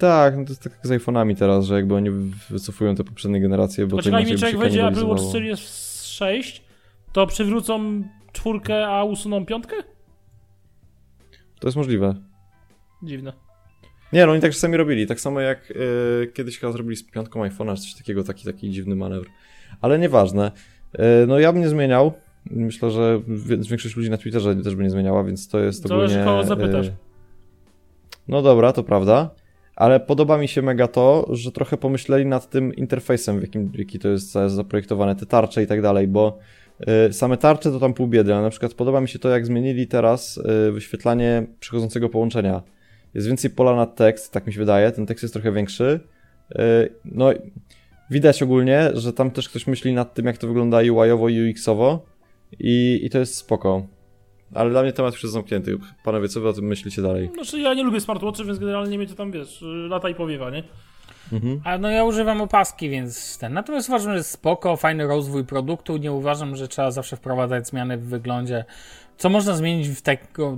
Tak, no to jest tak jak z iPhone'ami teraz, że jakby oni wycofują te poprzednie generacje, bo to Poczekaj inaczej jak wejdzie Apple Watch. Series 6, to przywrócą czwórkę, a usuną piątkę? To jest możliwe. Dziwne. Nie, no oni tak czasami robili, tak samo jak e, kiedyś chyba zrobili z piątką iPhone'a, czy coś takiego, taki, taki dziwny manewr. Ale nieważne. E, no ja bym nie zmieniał. Myślę, że większość ludzi na Twitterze też by nie zmieniała, więc to jest Zależy, ogólnie... kogo zapytasz. e, No dobra, to prawda. Ale podoba mi się mega to, że trochę pomyśleli nad tym interfejsem, w jakim, jaki to jest za- zaprojektowane, te tarcze i tak dalej, bo y, same tarcze to tam pół biedy, ale na przykład podoba mi się to, jak zmienili teraz y, wyświetlanie przychodzącego połączenia. Jest więcej pola na tekst, tak mi się wydaje, ten tekst jest trochę większy. Y, no, widać ogólnie, że tam też ktoś myśli nad tym, jak to wygląda UI-owo i UX-owo i, i to jest spoko. Ale dla mnie temat już jest zamknięty. Panowie, co wy o tym myślicie dalej? Znaczy ja nie lubię smartwatchy, więc generalnie mnie to tam, wiesz, lata i powiewa, nie? Mhm. A no ja używam opaski, więc ten. Natomiast uważam, że jest spoko, fajny rozwój produktu. Nie uważam, że trzeba zawsze wprowadzać zmiany w wyglądzie. Co można zmienić w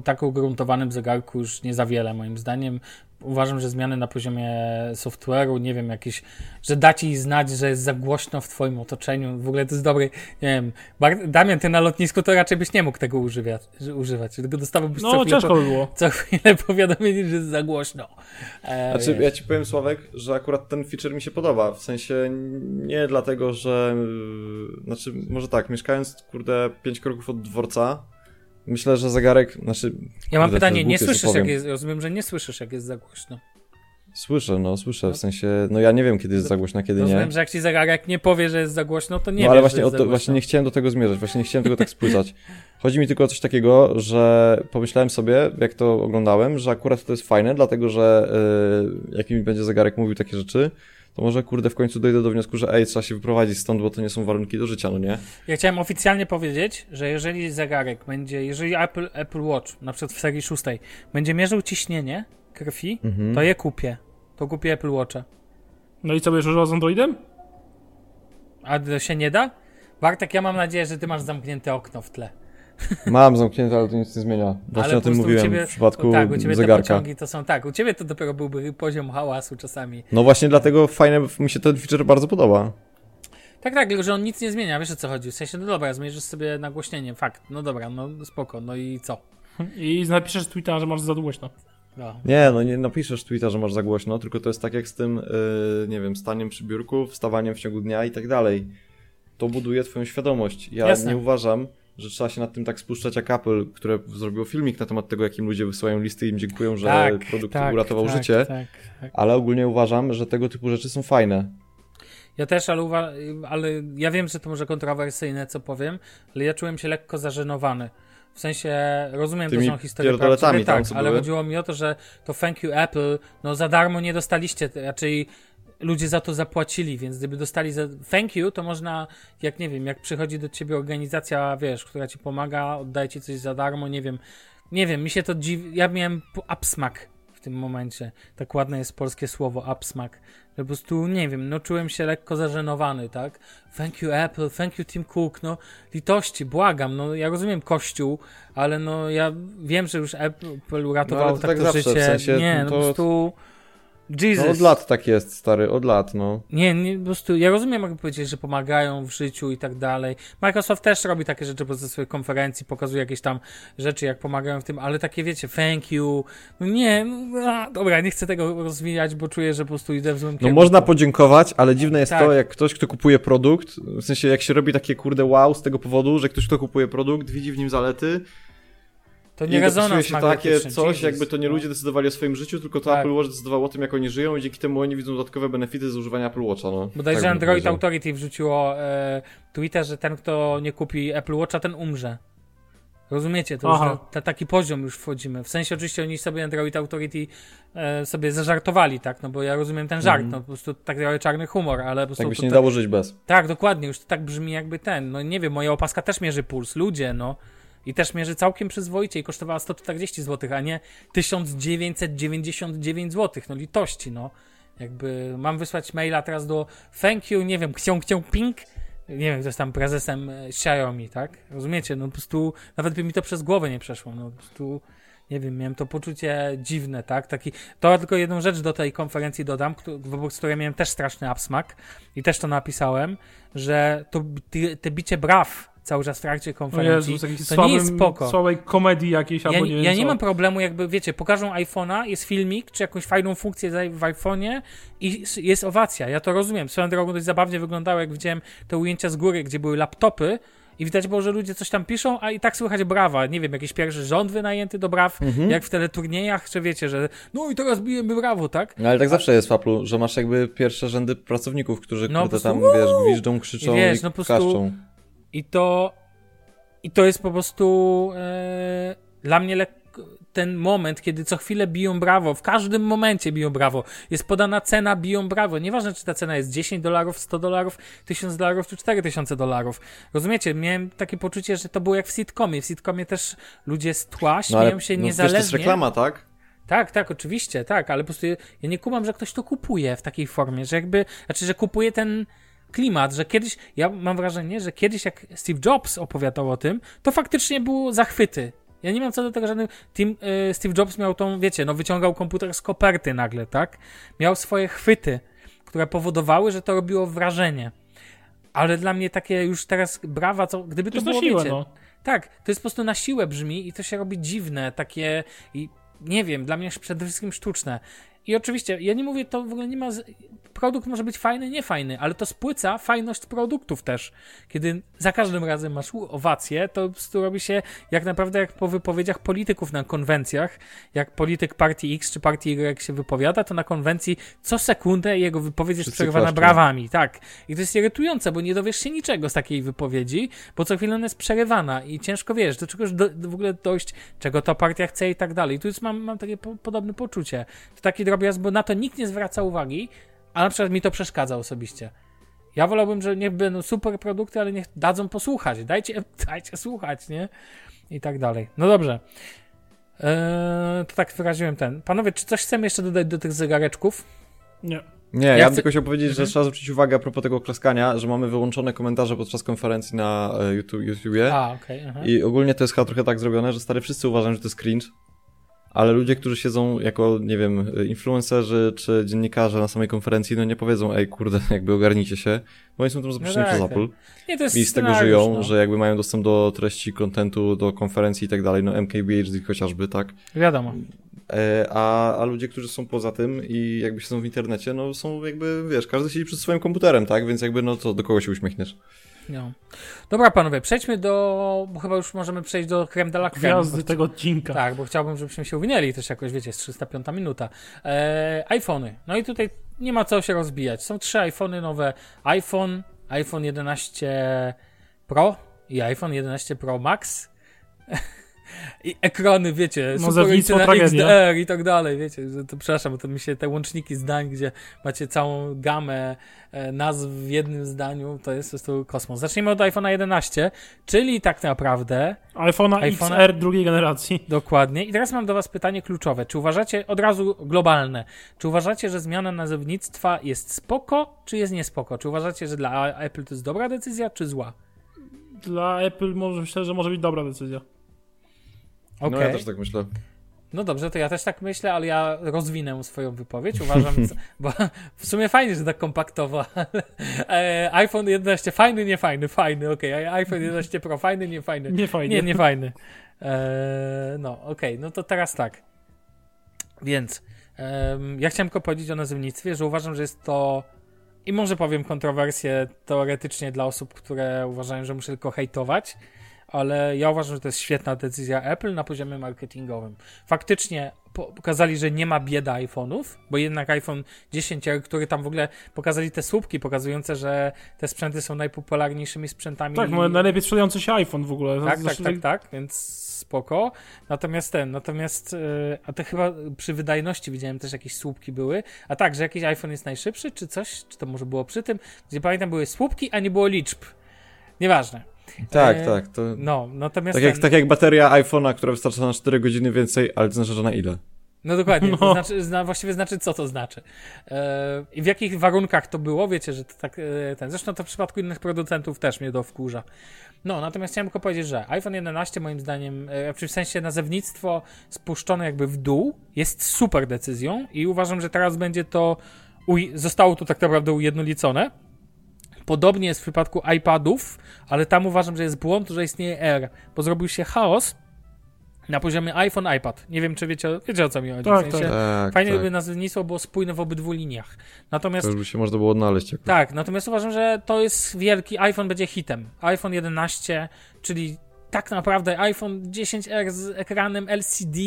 tak ugruntowanym zegarku już nie za wiele moim zdaniem. Uważam, że zmiany na poziomie software'u, nie wiem, jakieś, że da ci znać, że jest za głośno w twoim otoczeniu. W ogóle to jest dobry, nie wiem, Bar- Damian, ty na lotnisku to raczej byś nie mógł tego używać, używać. tylko dostawałbyś co No chwilę, ciężko po, by było. co chwilę powiadomienie, że jest za głośno. E, Znaczy, wiesz. ja ci powiem, Sławek, że akurat ten feature mi się podoba. W sensie nie dlatego, że. Znaczy, może tak, mieszkając, kurde, 5 kroków od dworca, myślę, że zegarek. Znaczy. Ja mam pytanie, nie słyszysz jak jest, rozumiem, że nie słyszysz jak jest za głośno. Słyszę, no, słyszę. W sensie. No ja nie wiem, kiedy jest za głośno, kiedy nie. Rozumiem, że jak ci zegarek nie powie, że jest za głośno, to nie no ale wiesz, właśnie, to, właśnie nie chciałem do tego zmierzać, właśnie nie chciałem tego tak spłycać. Chodzi mi tylko o coś takiego, że pomyślałem sobie, jak to oglądałem, że akurat to jest fajne, dlatego że yy, jak mi będzie zegarek mówił takie rzeczy, to może kurde w końcu dojdę do wniosku, że ej, trzeba się wyprowadzić stąd, bo to nie są warunki do życia, no nie? Ja chciałem oficjalnie powiedzieć, że jeżeli zegarek będzie, jeżeli Apple, Apple Watch, na przykład w serii szóstej, będzie mierzył ciśnienie krwi, Mhm. to je kupię. To kupię Apple Watcha. No i co, będziesz używał z Androidem? A to się nie da? Bartek, ja mam nadzieję, że ty masz zamknięte okno w tle. Mam zamknięte, ale to nic nie zmienia. Właśnie Ale o tym mówiłem ciebie, w przypadku tak, u ciebie te zegarka. pociągi to są tak, u ciebie to dopiero byłby poziom hałasu czasami. No właśnie dlatego fajne, mi się ten feature bardzo podoba. Tak, tak, tylko że on nic nie zmienia, wiesz o co chodzi. W sensie, no dobra, zmierzysz sobie nagłośnienie, fakt, no dobra, no spoko, no i co? I napiszesz tweeta, że masz za głośno. No. Nie, no nie napiszesz tweeta, że masz za głośno, tylko to jest tak jak z tym, yy, nie wiem, staniem przy biurku, wstawaniem w ciągu dnia i tak dalej. To buduje twoją świadomość. Ja Jasne. nie uważam, że trzeba się nad tym tak spuszczać jak Apple, które zrobiło filmik na temat tego, jakim ludzie wysyłają listy i im dziękują, że Tak, produkt tak, uratował tak, życie, Tak, tak. ale ogólnie uważam, że tego typu rzeczy są fajne. Ja też, ale, ale ja wiem, że to może kontrowersyjne, co powiem, ale ja czułem się lekko zażenowany. W sensie, rozumiem, Tymi to są historie pierdoletami prawdziwe, tam, tak, ale były? chodziło mi o to, że to thank you Apple, no za darmo nie dostaliście, raczej ludzie za to zapłacili, więc gdyby dostali za thank you, to można, jak nie wiem, jak przychodzi do ciebie organizacja, wiesz, która ci pomaga, oddaje ci coś za darmo, nie wiem, nie wiem, mi się to dziwi, ja miałem upsmak w tym momencie, tak ładne jest polskie słowo upsmak, że po prostu, nie wiem, no czułem się lekko zażenowany, tak, thank you Apple, thank you Tim Cook, no litości, błagam, no ja rozumiem Kościół, ale no ja wiem, że już Apple uratował No, ale to tak, tak to zawsze, w życie, sensie, nie, no to- po prostu Jesus. No od lat tak jest, stary, od lat, no. Nie, nie, po prostu ja rozumiem, jak powiedzieć, że pomagają w życiu i tak dalej. Microsoft też robi takie rzeczy podczas swojej konferencji, pokazuje jakieś tam rzeczy, jak pomagają w tym, ale takie wiecie, thank you. No nie, no, a, dobra, nie chcę tego rozwijać, bo czuję, że po prostu idę w złym No kierunku. można podziękować, ale dziwne jest Tak. to, jak ktoś, kto kupuje produkt, w sensie jak się robi takie kurde wow z tego powodu, że ktoś, kto kupuje produkt, widzi w nim zalety To nie rezonans się takie coś, Jesus, jakby to nie ludzie decydowali o swoim życiu, tylko to Tak. Apple Watch decydowało o tym, jak oni żyją i dzięki temu oni widzą dodatkowe benefity z używania Apple Watcha, no. Bodajże Tak Android. Authority wrzuciło e, Twitter, że ten, kto nie kupi Apple Watcha, ten umrze. Rozumiecie? To już na, na taki poziom już wchodzimy. W sensie oczywiście oni sobie Android Authority e, sobie zażartowali, tak? No bo ja rozumiem ten żart, no po prostu tak trochę czarny humor, ale po prostu Tak by się to, nie dało żyć bez. tak, dokładnie, już to tak brzmi jakby ten, no nie wiem, moja opaska też mierzy puls, ludzie, no. I też mierzy całkiem przyzwoicie i kosztowała 140 zł, a nie 1999 zł, no litości, no. Jakby mam wysłać maila teraz do thank you, nie wiem, chcią, chcią ping, nie wiem, kto jest tam prezesem e, Xiaomi, tak? Rozumiecie? No po prostu nawet by mi to przez głowę nie przeszło, no po prostu nie wiem, miałem to poczucie dziwne, tak? Taki, to tylko jedną rzecz do tej konferencji dodam, wobec której miałem też straszny absmak i też to napisałem, że to bi- te bicie braw cały czas w trakcie konferencji, Jezus, to słabym, nie jest spoko. słabej komedii jakiejś, Ja, albo nie wiem ja nie co. mam problemu, jakby wiecie, pokażą iPhone'a, jest filmik, czy jakąś fajną funkcję w iPhone'ie i jest owacja. Ja to rozumiem. Swoją drogą dość zabawnie wyglądało, jak widziałem te ujęcia z góry, gdzie były laptopy i widać było, że ludzie coś tam piszą, a i tak słychać brawa. Nie wiem, jakiś pierwszy rząd wynajęty do braw, Mhm. jak w teleturniejach, czy wiecie, że no i teraz bijemy brawo, tak? No ale tak zawsze jest w że masz jakby pierwsze rzędy pracowników, którzy No, kurde prostu tam, wiesz, gwiżdżą, krzyczą I i, wiesz, no, po prostu- klaszczą. I to, i to jest po prostu e, dla mnie lekko ten moment, kiedy co chwilę biją brawo, w każdym momencie biją brawo. Jest podana cena, biją brawo. Nieważne, czy ta cena jest 10 dolarów, 100 dolarów, 1000 dolarów, czy 4000 dolarów. Rozumiecie? Miałem takie poczucie, że to było jak w sitcomie. W sitcomie też ludzie z tła No śmieją się no, niezależnie. to jest reklama, tak? Tak, tak, oczywiście, tak, ale po prostu ja, ja nie kumam, że ktoś to kupuje w takiej formie, że jakby, znaczy, że kupuje ten klimat, że kiedyś, ja mam wrażenie, że kiedyś jak Steve Jobs opowiadał o tym, to faktycznie było zachwyty. Ja nie mam co do tego żadnych. Tim, y, Steve Jobs miał tą, wiecie, no wyciągał komputer z koperty nagle, tak? Miał swoje chwyty, które powodowały, że to robiło wrażenie. Ale dla mnie takie już teraz brawa, co, gdyby To to, jest na było, siłę, wiecie, no. tak, to jest po prostu na siłę brzmi i to się robi dziwne, takie i nie wiem, dla mnie przede wszystkim sztuczne. I oczywiście, ja nie mówię, to w ogóle nie ma. Z... Produkt może być fajny, nie fajny, ale to spłyca fajność produktów też. Kiedy za każdym razem masz owację, to po robi się jak naprawdę jak po wypowiedziach polityków na konwencjach. Jak polityk partii X czy partii Y się wypowiada, to na konwencji co sekundę jego wypowiedź jest Wszyscy przerywana klaszczą. brawami. Tak. I to jest irytujące, bo nie dowiesz się niczego z takiej wypowiedzi, bo co chwilę ona jest przerywana i ciężko wiesz, do czegoś do, do w ogóle dojść, czego ta partia chce i tak dalej. I tu jest, mam, mam takie po, podobne poczucie. To taki drobiazg, bo na to nikt nie zwraca uwagi, a na przykład mi to przeszkadza osobiście. Ja wolałbym, że niech będą super produkty, ale niech dadzą posłuchać. Dajcie, dajcie słuchać, nie? I tak dalej. No dobrze. Eee, to tak wyraziłem ten. Panowie, czy coś chcemy jeszcze dodać do tych zegareczków? Nie. Nie, ja, Ja bym chcę- tylko chciał powiedzieć, że Mhm. trzeba zwrócić uwagę a propos tego klaskania, że mamy wyłączone komentarze podczas konferencji na e, YouTube, YouTubie A, okej. aha. i ogólnie to jest chyba trochę tak zrobione, że stary wszyscy uważają, że to jest cringe, ale ludzie, którzy siedzą jako, nie wiem, influencerzy czy dziennikarze na samej konferencji, no nie powiedzą, ej kurde, jakby ogarnijcie się, bo oni są tam zaproszeni No tak, przez. Apple Nie, to jest i z tego żyją, no. że jakby mają dostęp do treści, kontentu, do konferencji i tak dalej, no MKBHD chociażby, tak? Wiadomo. E, a, a ludzie, którzy są poza tym i jakby siedzą w internecie, no są jakby, wiesz, każdy siedzi przed swoim komputerem, tak? Więc jakby, no to do kogo się uśmiechniesz? No. Dobra, panowie, przejdźmy do. Bo chyba już możemy przejść do creme de la creme. Gwiazdy tego odcinka. Tak, bo chciałbym, żebyśmy się uwinęli też jakoś, wiecie, jest 305 minuta. E, iPhony. No i tutaj nie ma co się rozbijać. Są trzy iPhony nowe. iPhone, iPhone 11 Pro i iPhone 11 Pro Max. I ekrany, wiecie, Nazewnictwo na tragedia. XDR i tak dalej, wiecie, że to, przepraszam, bo to mi się te łączniki zdań, gdzie macie całą gamę e, nazw w jednym zdaniu, to jest po prostu kosmos. Zacznijmy od iPhone'a 11, czyli tak naprawdę iPhone'a iPhone'a- XR drugiej generacji. Dokładnie. I teraz mam do Was pytanie kluczowe. Czy uważacie, od razu globalne, czy uważacie, że zmiana nazewnictwa jest spoko, czy jest niespoko? Czy uważacie, że dla Apple to jest dobra decyzja, czy zła? Dla Apple może, myślę, że może być dobra decyzja. Okej. No ja też tak myślę. No dobrze, to ja też tak myślę, ale ja rozwinę swoją wypowiedź. Uważam, bo w sumie fajnie, że tak kompaktowo. ale, e, iPhone 11 fajny, nie fajny, fajny, okej. iPhone 11 Pro fajny, nie fajny. Nie fajnie. Nie, nie fajny. E, no, okej, no to teraz tak. Więc em, ja chciałem tylko powiedzieć o nazewnictwie, że uważam, że jest to i może powiem kontrowersję teoretycznie dla osób, które uważają, że muszę tylko hejtować, ale ja uważam, że to jest świetna decyzja Apple na poziomie marketingowym. Faktycznie po- pokazali, że nie ma bieda iPhone'ów, bo jednak iPhone 10, który tam w ogóle pokazali te słupki pokazujące, że te sprzęty są najpopularniejszymi sprzętami. Tak, może najlepiej sprzedający się iPhone w ogóle. Tak, tak, Zresztą tak, tak, więc spoko. Natomiast ten, natomiast, yy, a to chyba przy wydajności widziałem też jakieś słupki były. A tak, że jakiś iPhone jest najszybszy, czy coś, czy to może było przy tym, gdzie pamiętam były słupki, a nie było liczb. Nieważne. Tak, E, tak. To... No, natomiast Tak jak, ten, tak jak bateria iPhone'a, która wystarcza na 4 godziny więcej, ale to znaczy, że na ile? No dokładnie, to No. znaczy, zna, właściwie znaczy, co to znaczy. E, I w jakich warunkach to było, wiecie, że to tak e, ten. Zresztą to w przypadku innych producentów też mnie to wkurza. No, natomiast chciałem tylko powiedzieć, że iPhone 11 moim zdaniem, e, w sensie nazewnictwo spuszczone jakby w dół, jest super decyzją i uważam, że teraz będzie to, uj- zostało to tak naprawdę ujednolicone. Podobnie jest w przypadku iPadów, ale tam uważam, że jest błąd, że istnieje R, bo zrobił się chaos na poziomie iPhone, iPad. Nie wiem, czy wiecie, wiecie o co mi chodzi. Tak, w sensie, tak. Tak, Fajnie, tak. gdyby nazewnictwo było spójne w obydwu liniach. Natomiast To już by się można było odnaleźć jakoś. tak, natomiast uważam, że to jest wielki, iPhone będzie hitem. iPhone 11, czyli tak naprawdę iPhone 10R z ekranem LCD,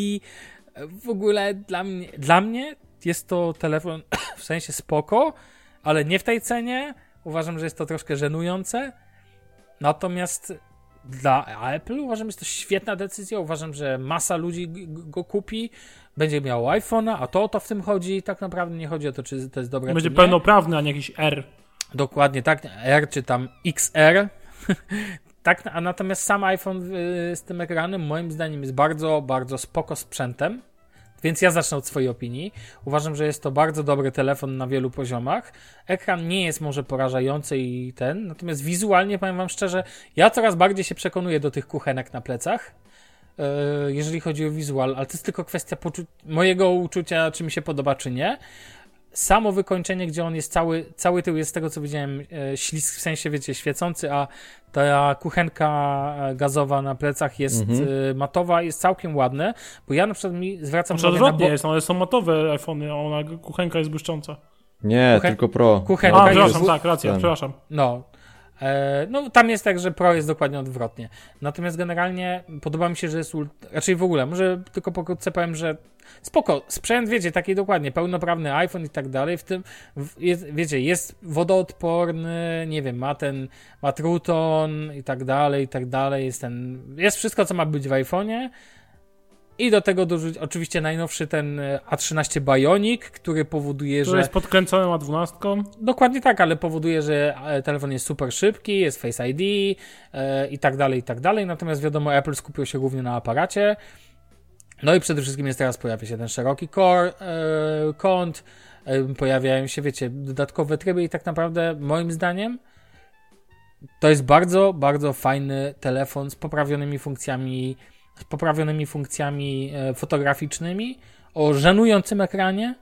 w ogóle dla mnie, dla mnie jest to telefon w sensie spoko, ale nie w tej cenie. Uważam, że jest to troszkę żenujące. Natomiast dla Apple uważam, że jest to świetna decyzja. Uważam, że masa ludzi go kupi, będzie miał iPhone'a, a to o to w tym chodzi. Tak naprawdę nie chodzi o to, czy to jest dobre, Będzie pełnoprawny, a nie jakiś R. Dokładnie tak, R czy tam XR. tak, a natomiast sam iPhone z tym ekranem moim zdaniem jest bardzo, bardzo spoko sprzętem. Więc ja zacznę od swojej opinii. Uważam, że jest to bardzo dobry telefon na wielu poziomach. Ekran nie jest może porażający i ten, natomiast wizualnie powiem wam szczerze, ja coraz bardziej się przekonuję do tych kuchenek na plecach. yy, Jeżeli chodzi o wizual, ale to jest tylko kwestia mojego uczucia, czy mi się podoba, czy nie samo wykończenie, gdzie on jest cały, cały tył jest z tego co widziałem e, ślisk, w sensie wiecie, świecący, a ta kuchenka e, gazowa na plecach jest Mhm. e, matowa, jest całkiem ładne, bo ja na przykład mi zwracam Znaczy uwagę na odwrotnie bo- jest, no, ale są matowe iPhony, a ona, kuchenka jest błyszcząca. Nie, Kuchen- tylko Pro. kuchenka A, jest- przepraszam, tak, racja, ten. przepraszam. No. E, no, tam jest tak, że Pro jest dokładnie odwrotnie. Natomiast generalnie podoba mi się, że jest. ult- Raczej w ogóle, może tylko pokrótce powiem, że spoko. Sprzęt, wiecie, taki dokładnie, pełnoprawny iPhone i tak dalej. W tym, jest, wiecie, jest wodoodporny, nie wiem, ma ten, ma truton i tak dalej, i tak dalej. Jest ten, jest wszystko, co ma być w iPhone'ie. I do tego dorzucić oczywiście najnowszy ten e, A13 Bionic, który powoduje, To że. jest ma dwunastką. Dokładnie tak, ale powoduje, że e, telefon jest super szybki, jest Face ID e, i tak dalej, i tak dalej. Natomiast wiadomo, Apple skupił się głównie na aparacie. No i przede wszystkim jest teraz pojawia się ten szeroki core, e, kąt, e, pojawiają się, wiecie, dodatkowe tryby i tak naprawdę moim zdaniem to jest bardzo, bardzo fajny telefon z poprawionymi funkcjami, z poprawionymi funkcjami e, fotograficznymi o żenującym ekranie.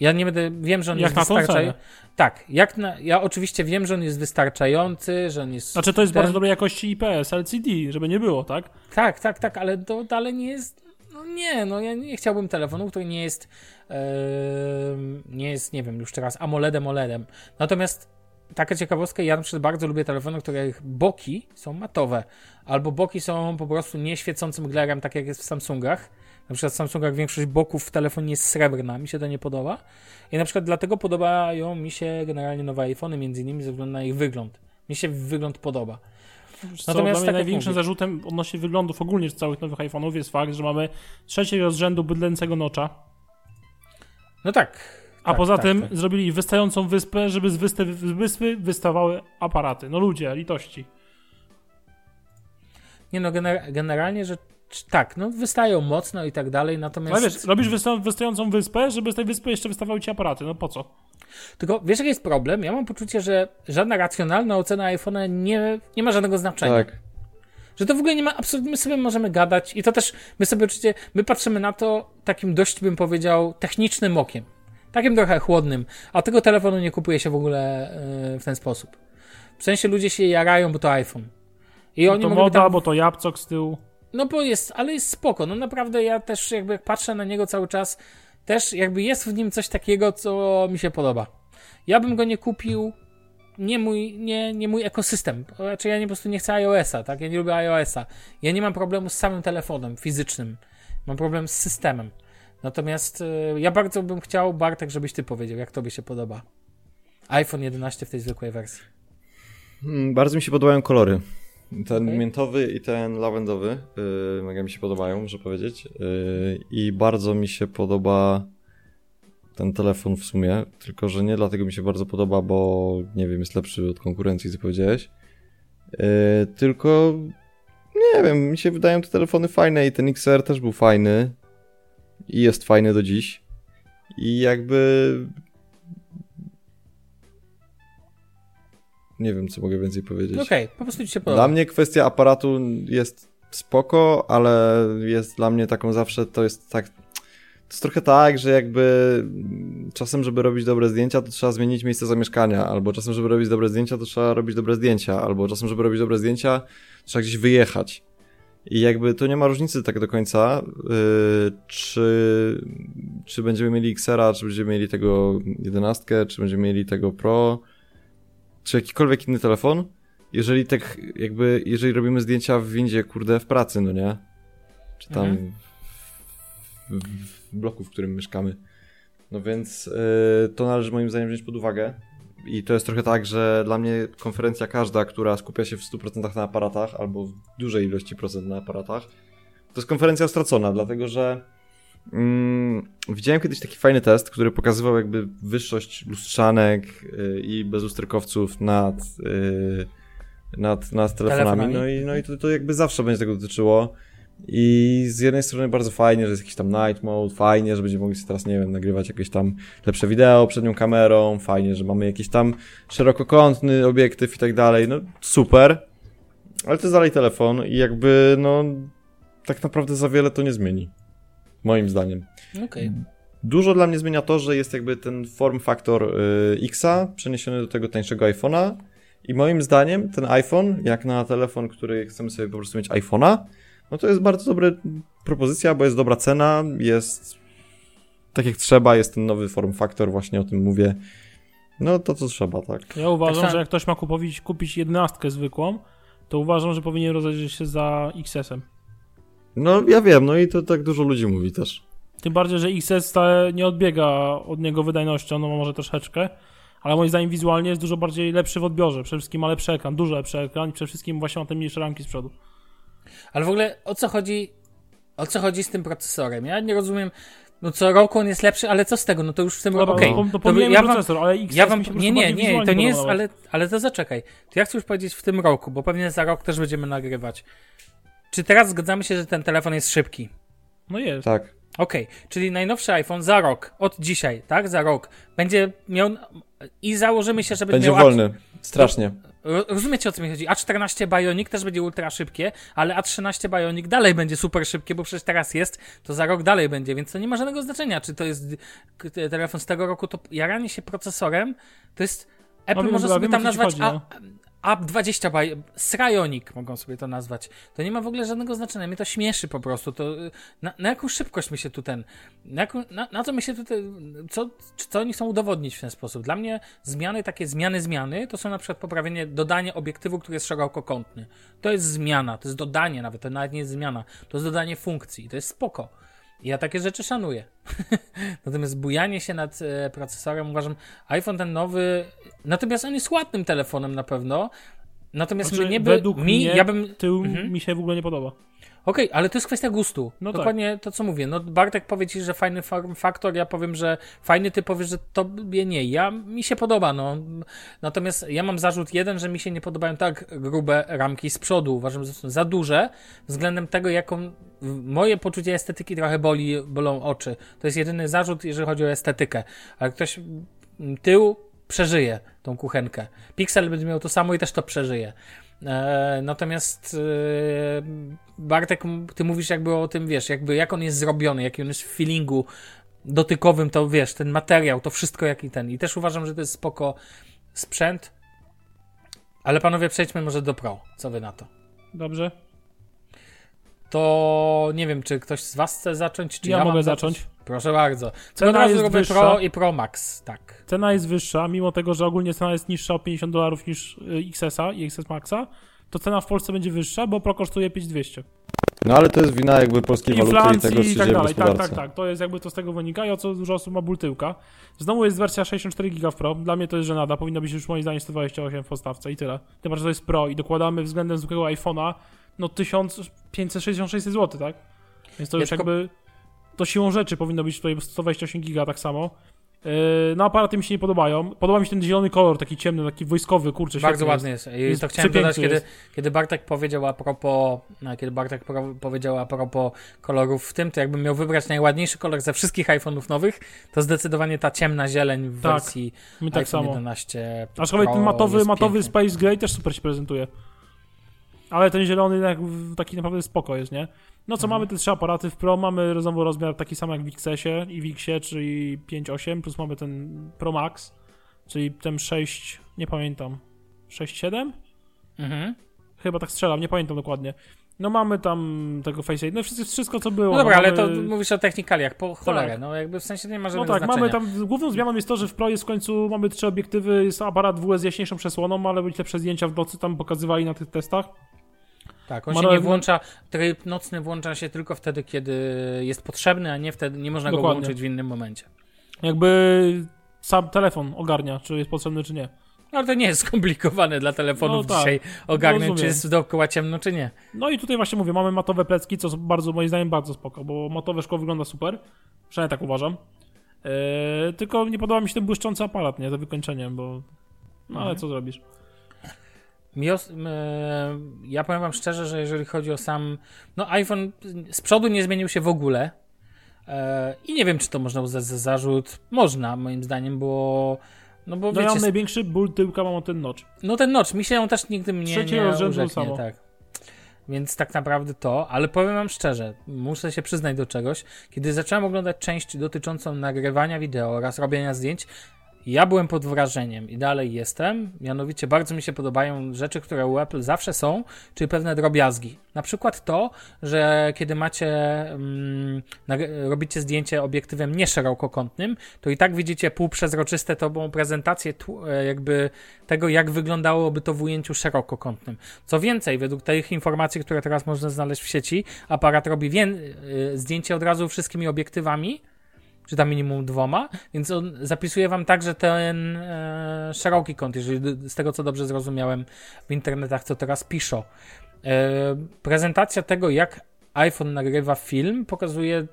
Ja nie będę, wiem, że on Jak jest wystarczający. Tak, jak na, ja oczywiście wiem, że on jest wystarczający, że on jest. Znaczy to jest ten- bardzo dobrej jakości IPS, LCD, żeby nie było, tak? Tak, tak, tak, ale to dalej nie jest. No nie, no ja nie chciałbym telefonu, który nie jest, yy, nie jest, nie wiem, już teraz AMOLEDem, OLEDem. Natomiast taka ciekawostka, ja na przykład bardzo lubię telefony, których boki są matowe, albo boki są po prostu nieświecącym glerem, tak jak jest w Samsungach. Na przykład w Samsungach większość boków w telefonie jest srebrna, mi się to nie podoba. I na przykład dlatego podobają mi się generalnie nowe iPhony, między innymi ze względu na ich wygląd. Mi się wygląd podoba. Co, Natomiast tak największym zarzutem odnośnie wyglądów ogólnie całych nowych iPhone'ów jest fakt, że mamy trzeci z rzędu bydlęcego nocza. No tak. A tak, poza tak, tym tak. zrobili wystającą wyspę, żeby z, wyspy, z wyspy wystawały aparaty. No ludzie, litości. Nie no, gener generalnie, że tak, no wystają mocno i tak dalej, natomiast... Ale wiesz, robisz wysta wystającą wyspę, żeby z tej wyspy jeszcze wystawały ci aparaty, no po co? Tylko wiesz jaki jest problem? Ja mam poczucie, że żadna racjonalna ocena iPhone'a nie, nie ma żadnego znaczenia. Tak. Że to w ogóle nie ma, absolutnie my sobie możemy gadać i to też, my sobie oczywiście, my patrzymy na to takim dość, bym powiedział, technicznym okiem. Takim trochę chłodnym, a tego telefonu nie kupuje się w ogóle yy, w ten sposób. W sensie ludzie się jarają, bo to iPhone. I bo oni to moda, tam... bo to jabłcok z tyłu. No bo jest, ale jest spoko. No naprawdę ja też jakby jak patrzę na niego cały czas, też jakby jest w nim coś takiego, co mi się podoba. Ja bym go nie kupił, nie mój, nie, nie mój ekosystem. Znaczy ja nie, po prostu nie chcę iOS-a, tak? Ja nie lubię iOS-a. Ja nie mam problemu z samym telefonem fizycznym. Mam problem z systemem. Natomiast y, ja bardzo bym chciał, Bartek, żebyś ty powiedział, jak tobie się podoba. iPhone 11 w tej zwykłej wersji. Hmm, bardzo mi się podobają kolory. Ten Okej. miętowy i ten lawendowy yy, mega mi się podobają, muszę powiedzieć. Yy, I bardzo mi się podoba ten telefon w sumie, tylko że nie dlatego mi się bardzo podoba, bo nie wiem, jest lepszy od konkurencji, co powiedziałeś. Yy, tylko nie wiem, mi się wydają te telefony fajne i ten XR też był fajny i jest fajny do dziś. I jakby nie wiem, co mogę więcej powiedzieć. Okej, po prostu ci się podoba. Dla mnie kwestia aparatu jest spoko, ale jest dla mnie taką zawsze, to jest tak, to jest trochę tak, że jakby czasem, żeby robić dobre zdjęcia, to trzeba zmienić miejsce zamieszkania, albo czasem, żeby robić dobre zdjęcia, to trzeba robić dobre zdjęcia, albo czasem, żeby robić dobre zdjęcia, trzeba gdzieś wyjechać. I jakby to nie ma różnicy tak do końca, yy, czy, czy będziemy mieli XR-a, czy będziemy mieli tego 11, czy będziemy mieli tego Pro, czy jakikolwiek inny telefon, jeżeli tak jakby, jeżeli robimy zdjęcia w windzie, kurde, w pracy, no nie? Czy tam Mhm. w, w, w bloku, w którym mieszkamy. No więc yy, to należy moim zdaniem wziąć pod uwagę. I to jest trochę tak, że dla mnie konferencja każda, która skupia się w 100% na aparatach, albo w dużej ilości procent na aparatach, to jest konferencja stracona, dlatego że mm, widziałem kiedyś taki fajny test, który pokazywał jakby wyższość lustrzanek yy, i bezusterkowców nad, yy, nad, nad telefonami. Telefonami. No i, no i to, to jakby zawsze będzie tego dotyczyło. I z jednej strony bardzo fajnie, że jest jakiś tam night mode, fajnie, że będziemy mogli sobie teraz, nie wiem, nagrywać jakieś tam lepsze wideo przed nią kamerą, fajnie, że mamy jakiś tam szerokokątny obiektyw i tak dalej, no super, ale to jest dalej telefon i jakby, no, tak naprawdę za wiele to nie zmieni, moim zdaniem. Okej. Dużo dla mnie zmienia to, że jest jakby ten form factor y, Xa przeniesiony do tego tańszego iPhone'a i moim zdaniem ten iPhone, jak na telefon, który chcemy sobie po prostu mieć iPhone'a, no to jest bardzo dobra propozycja, bo jest dobra cena, jest tak jak trzeba, jest ten nowy form factor, właśnie o tym mówię. No to co trzeba, tak. Ja uważam, Tak że jak ktoś ma kupować, kupić jedenastkę zwykłą, to uważam, że powinien rozejrzeć się za XS-em. No ja wiem, no i to tak dużo ludzi mówi też. Tym bardziej, że XS wcale nie odbiega od niego wydajnością, no może troszeczkę, ale moim zdaniem wizualnie jest dużo bardziej lepszy w odbiorze. Przede wszystkim ma lepszy ekran, dużo lepszy ekran i przede wszystkim właśnie ma te mniejsze ramki z przodu. Ale w ogóle o co chodzi, o co chodzi z tym procesorem? Ja nie rozumiem, no co roku on jest lepszy, ale co z tego? No to już w tym roku, Dobra, okej. no, to, to ja wam- procesor, ale XS Ja wam, nie, nie, nie, to nie jest, ale, ale to zaczekaj. To ja chcę już powiedzieć w tym roku, bo pewnie za rok też będziemy nagrywać. Czy teraz zgadzamy się, że ten telefon jest szybki? No jest. Tak. Okej, czyli najnowszy iPhone za rok, od dzisiaj, tak, za rok, będzie miał i założymy się, że będzie, Będzie miał wolny. Strasznie. Ro- Rozumiecie o co mi chodzi? A14 Bionic też będzie ultra szybkie, ale A13 Bionic dalej będzie super szybkie, bo przecież teraz jest, to za rok dalej będzie, więc to nie ma żadnego znaczenia, czy to jest telefon z tego roku, to jaranie się procesorem, to jest Apple wiem, może sobie tam nazwać chodzi, no. a, Up 20 by Srionik mogą sobie to nazwać. To nie ma w ogóle żadnego znaczenia. Mnie to śmieszy po prostu. To, na, na jaką szybkość my się tu ten. Na, jaką, na, na co my się tutaj. Co, co oni chcą udowodnić w ten sposób? Dla mnie zmiany, takie zmiany, zmiany, to są na przykład poprawienie, dodanie obiektywu, który jest szerokokątny. To jest zmiana, to jest dodanie nawet, to nawet nie jest zmiana. To jest dodanie funkcji. To jest spoko. Ja takie rzeczy szanuję. Natomiast bujanie się nad e, procesorem uważam, iPhone ten nowy, natomiast on jest ładnym telefonem na pewno. Natomiast Znaczy, mnie by, według mi, mnie ja bym, tył Mhm. mi się w ogóle nie podoba. Okej, ale to jest kwestia gustu. No Dokładnie to, co mówię. No, Bartek powie ci, że fajny faktor, ja powiem, że fajny, ty powiesz, że tobie nie. Ja, mi się podoba, no. Natomiast ja mam zarzut jeden, że mi się nie podobają tak grube ramki z przodu. Uważam, że są za duże względem tego, jaką moje poczucie estetyki trochę boli, bolą oczy. To jest jedyny zarzut, jeżeli chodzi o estetykę. Ale ktoś m, tył przeżyje tą kuchenkę. Pixel będzie miał to samo i też to przeżyje. E, natomiast e, Bartek, ty mówisz jakby o tym, wiesz, jakby jak on jest zrobiony, jaki on jest w feelingu dotykowym, to wiesz, ten materiał, to wszystko jaki ten. I też uważam, że to jest spoko sprzęt. Ale panowie, przejdźmy może do Pro. Co wy na to? Dobrze? To nie wiem, czy ktoś z was chce zacząć, czy Ja ja, mogę mam zacząć. Proszę bardzo. Cena Od razu robię wyższa. Pro i Pro Max, tak. Cena jest wyższa, mimo tego, że ogólnie cena jest niższa o 50 dolarów niż y, XS-a i XS Maxa, to cena w Polsce będzie wyższa, bo Pro kosztuje 5200. No ale to jest wina jakby polskiej waluty i Inflacji tego, co i się tak dalej. Tak, tak, tak. To jest jakby to z tego wynika i o co dużo osób ma ból tyłka. Znowu jest wersja 64 GB w Pro. Dla mnie to jest żenada. Powinno być już moim zdaniem 128 w podstawce i tyle. Tym bardziej, że to jest Pro i dokładamy względem zwykłego iPhone'a no 1566 zł, tak? Więc to Ja już tylko- jakby to siłą rzeczy powinno być tutaj 128 giga tak samo. Yy, no aparaty mi się nie podobają. Podoba mi się ten zielony kolor, taki ciemny, taki wojskowy, kurczę, Bardzo ładny jest. I Jest to chciałem dodać, kiedy, jest. kiedy Bartek powiedział a propos, no, kiedy Bartek powiedział a propos kolorów w tym, to jakbym miał wybrać najładniejszy kolor ze wszystkich iPhone'ów nowych, to zdecydowanie ta ciemna zieleń w Tak, wersji Mi tak iPhone samo. 11 Aczkolwiek Pro ten matowy, jest matowy. Space Gray też super się prezentuje. Ale ten zielony w- taki naprawdę spoko jest, nie? No co, Mhm. mamy te trzy aparaty w Pro, mamy znowu rozmiar taki sam jak w XS-ie i w Xie, czyli 5.8, plus mamy ten Pro Max, czyli ten 6, nie pamiętam, 6.7? Mhm. Chyba tak strzelam, nie pamiętam dokładnie. No mamy tam tego Face ID, no wszystko, co było. No dobra, ale mamy... to mówisz o technikaliach, po cholerę, Tak. no jakby w sensie nie ma No żadnego tak, znaczenia. mamy tam, główną zmianą jest to, że w Pro jest w końcu, mamy trzy obiektywy, jest aparat WS z jaśniejszą przesłoną, ale być lepsze zdjęcia w nocy, tam pokazywali na tych testach. Tak, on się nie włącza, tryb nocny włącza się tylko wtedy, kiedy jest potrzebny, a nie wtedy, nie można go Dokładnie. włączyć w innym momencie. Jakby sam telefon ogarnia, czy jest potrzebny, czy nie. Ale to nie jest skomplikowane dla telefonów No tak, dzisiaj ogarnąć, czy jest dookoła ciemno, czy nie. No i tutaj właśnie mówię, mamy matowe plecki, co bardzo, moim zdaniem, bardzo spoko, bo matowe szkło wygląda super, przynajmniej tak uważam. Eee, tylko nie podoba mi się ten błyszczący aparat, nie, za wykończeniem, bo... No ale Mhm. co zrobisz? Mi os- e, ja powiem wam szczerze, że jeżeli chodzi o sam. No, iPhone z przodu nie zmienił się w ogóle. E, I nie wiem, czy to można uznać za zarzut. Można, moim zdaniem, bo. No bo No ja wiecie, mam największy ból tyłka, mam o ten notch. no ten notch, mi się ją też nigdy mnie Trzeciego nie urzeknie, samo. tak. Więc tak naprawdę to, ale powiem wam szczerze, muszę się przyznać do czegoś. Kiedy zacząłem oglądać część dotyczącą nagrywania wideo oraz robienia zdjęć, ja byłem pod wrażeniem i dalej jestem. Mianowicie bardzo mi się podobają rzeczy, które u Apple zawsze są, czyli pewne drobiazgi. Na przykład to, że kiedy macie, mm, robicie zdjęcie obiektywem nieszerokokątnym, to i tak widzicie półprzezroczyste tą prezentację e, jakby tego, jak wyglądałoby to w ujęciu szerokokątnym. Co więcej, według tych informacji, które teraz można znaleźć w sieci, aparat robi y, zdjęcie od razu wszystkimi obiektywami, czy tam minimum dwoma, więc on zapisuje wam także ten e, szeroki kąt, jeżeli z tego co dobrze zrozumiałem w internetach, co teraz piszą. E, prezentacja tego, jak iPhone nagrywa film, pokazuje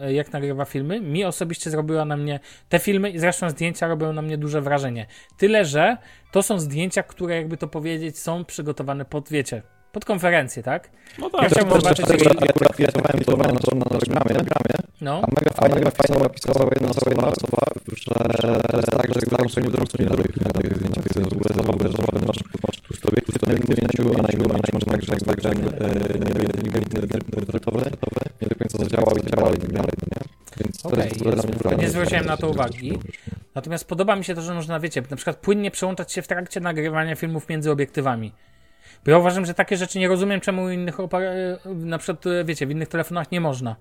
e, jak nagrywa filmy. Mi osobiście zrobiła na mnie te filmy i zresztą zdjęcia robią na mnie duże wrażenie. Tyle, że to są zdjęcia, które jakby to powiedzieć są przygotowane pod, wiecie, pod konferencję, tak? No Ja tak, chciałbym zobaczyć, ja Telegramie, No. a mega fajnie, mega fajnie napisała jedna osoba, osoba, że to jest tak, że sobie drogą nie tych to jest w ogóle masz, obiektyw, to nie a na tak, że jak tak, nie nie do końca zadziałał i i tak dalej, nie? Więc to jest w dla mnie fajne. nie zwróciłem na to uwagi. Natomiast podoba mi się to, że można, wiecie, na przykład płynnie przełączać się w trakcie nagrywania filmów między obiektywami. Bo ja uważam, że takie rzeczy nie rozumiem, czemu innych, e, na przykład, e, wiecie, w innych telefonach nie można.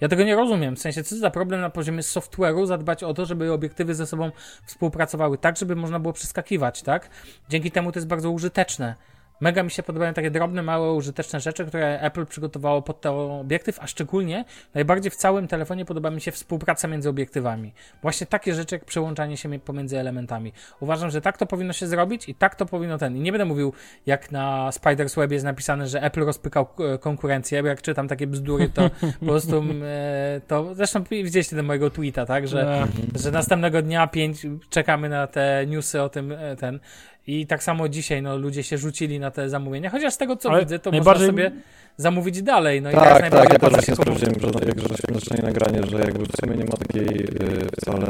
Ja tego nie rozumiem. W sensie, co za problem na poziomie software'u zadbać o to, żeby obiektywy ze sobą współpracowały tak, żeby można było przeskakiwać, tak? Dzięki temu to jest bardzo użyteczne. Mega mi się podobają takie drobne, małe, użyteczne rzeczy, które Apple przygotowało pod ten obiektyw, a szczególnie najbardziej w całym telefonie podoba mi się współpraca między obiektywami. Właśnie takie rzeczy jak przełączanie się pomiędzy elementami. Uważam, że tak to powinno się zrobić i tak to powinno ten. I nie będę mówił, jak na Spider's Web jest napisane, że Apple rozpykał e, konkurencję, bo jak czytam takie bzdury, to po prostu e, to zresztą widzieliście ten mojego tweeta, tak, że, że następnego dnia pięć czekamy na te newsy o tym e, ten i tak samo dzisiaj, no, ludzie się rzucili na te zamówienia, chociaż z tego co Ale widzę, to najbardziej- można sobie zamówić dalej. No i Tak, teraz tak, najbardziej ja też właśnie kupu- sprawdziłem, że jak że się nagranie, że jakby w sumie nie ma takiej yy, wcale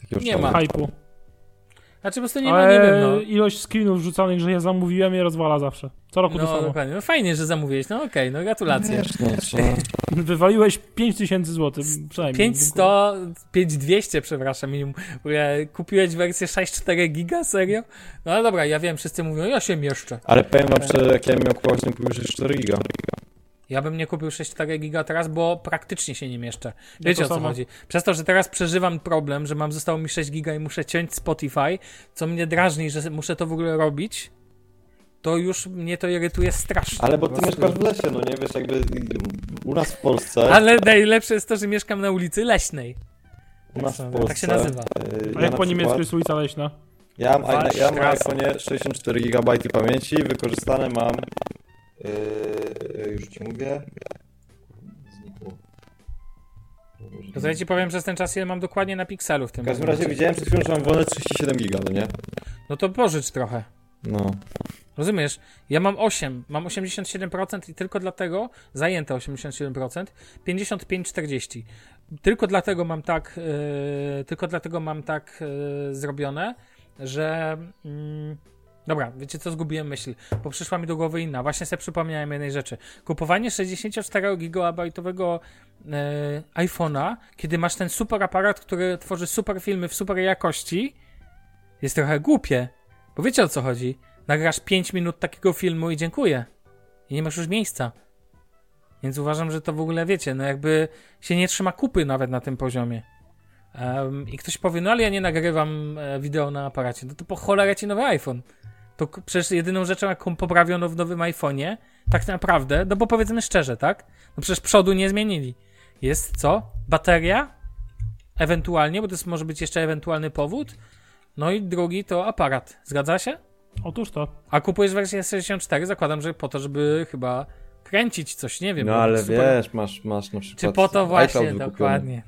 takiego Nie ma. Hype'u. Znaczy po prostu nie ma, Ale nie wiem, no. ilość screenów rzucanych, że ja zamówiłem, je rozwala zawsze. Co roku to No, samo. dokładnie. No fajnie, że zamówiłeś. No okej, no gratulacje. Wiesz, trzeba... Wywaliłeś 5000 zł, przynajmniej. 5100, 5200, przepraszam, minimum. Ja- Kupiłeś wersję 6,4 giga, serio? No ale dobra, ja wiem, wszyscy mówią, ja się mieszczę. Ale powiem wam szczerze, jak ja miał kupować, to kupił 4 giga. Ja bym nie kupił 6,4 giga teraz, bo praktycznie się nie mieszczę. Ja Wiecie o co samo. chodzi. Przez to, że teraz przeżywam problem, że mam zostało mi 6 giga i muszę ciąć Spotify, co mnie drażni, że muszę to w ogóle robić, to już mnie to irytuje strasznie. Ale bo ty mieszkasz w lesie, no nie wiesz, jakby u nas w Polsce. Ale najlepsze jest to, że mieszkam na ulicy Leśnej. u nas w tak Polsce. się nazywa. yy, A ja jak po niemiecku jest ulica Leśna? Ja mam, ja mam iPhone'ie 64 GB pamięci, wykorzystane mam. Yy, już ci mówię. Znikło. To co ja ci powiem, przez ten czas ile mam dokładnie na pikselu w tym W każdym razie widziałem przed chwilą, że mam wolne 37 giga, no nie? No to pożycz trochę. No. Rozumiesz? Ja mam 8, mam 87% i tylko dlatego, zajęte 87%, 55-40. Tylko dlatego mam tak, yy, tylko dlatego mam tak yy, zrobione, że... Mm, dobra, wiecie co, zgubiłem myśl, bo przyszła mi do głowy inna. Właśnie sobie przypomniałem jednej rzeczy. Kupowanie 64-gigabajtowego yy, iPhone'a, kiedy masz ten super aparat, który tworzy super filmy w super jakości, jest trochę głupie. Bo wiecie o co chodzi? Nagrasz 5 minut takiego filmu i dziękuję. I nie masz już miejsca. Więc uważam, że to w ogóle wiecie, no jakby się nie trzyma kupy nawet na tym poziomie. Em, I ktoś powie, no ale ja nie nagrywam e, wideo na aparacie. No to po cholerę ci nowy iPhone. To przecież jedyną rzeczą, jaką poprawiono w nowym iPhone'ie, tak naprawdę, no bo powiedzmy szczerze, tak? No przecież przodu nie zmienili. Jest co? Bateria? Ewentualnie, bo to jest, może być jeszcze ewentualny powód. No i drugi to aparat. Zgadza się? Otóż to. A kupujesz wersję 64, zakładam, że po to, żeby chyba kręcić coś, nie wiem. No bo ale super- wiesz, masz, masz na przykład. Czy po to właśnie, dokładnie.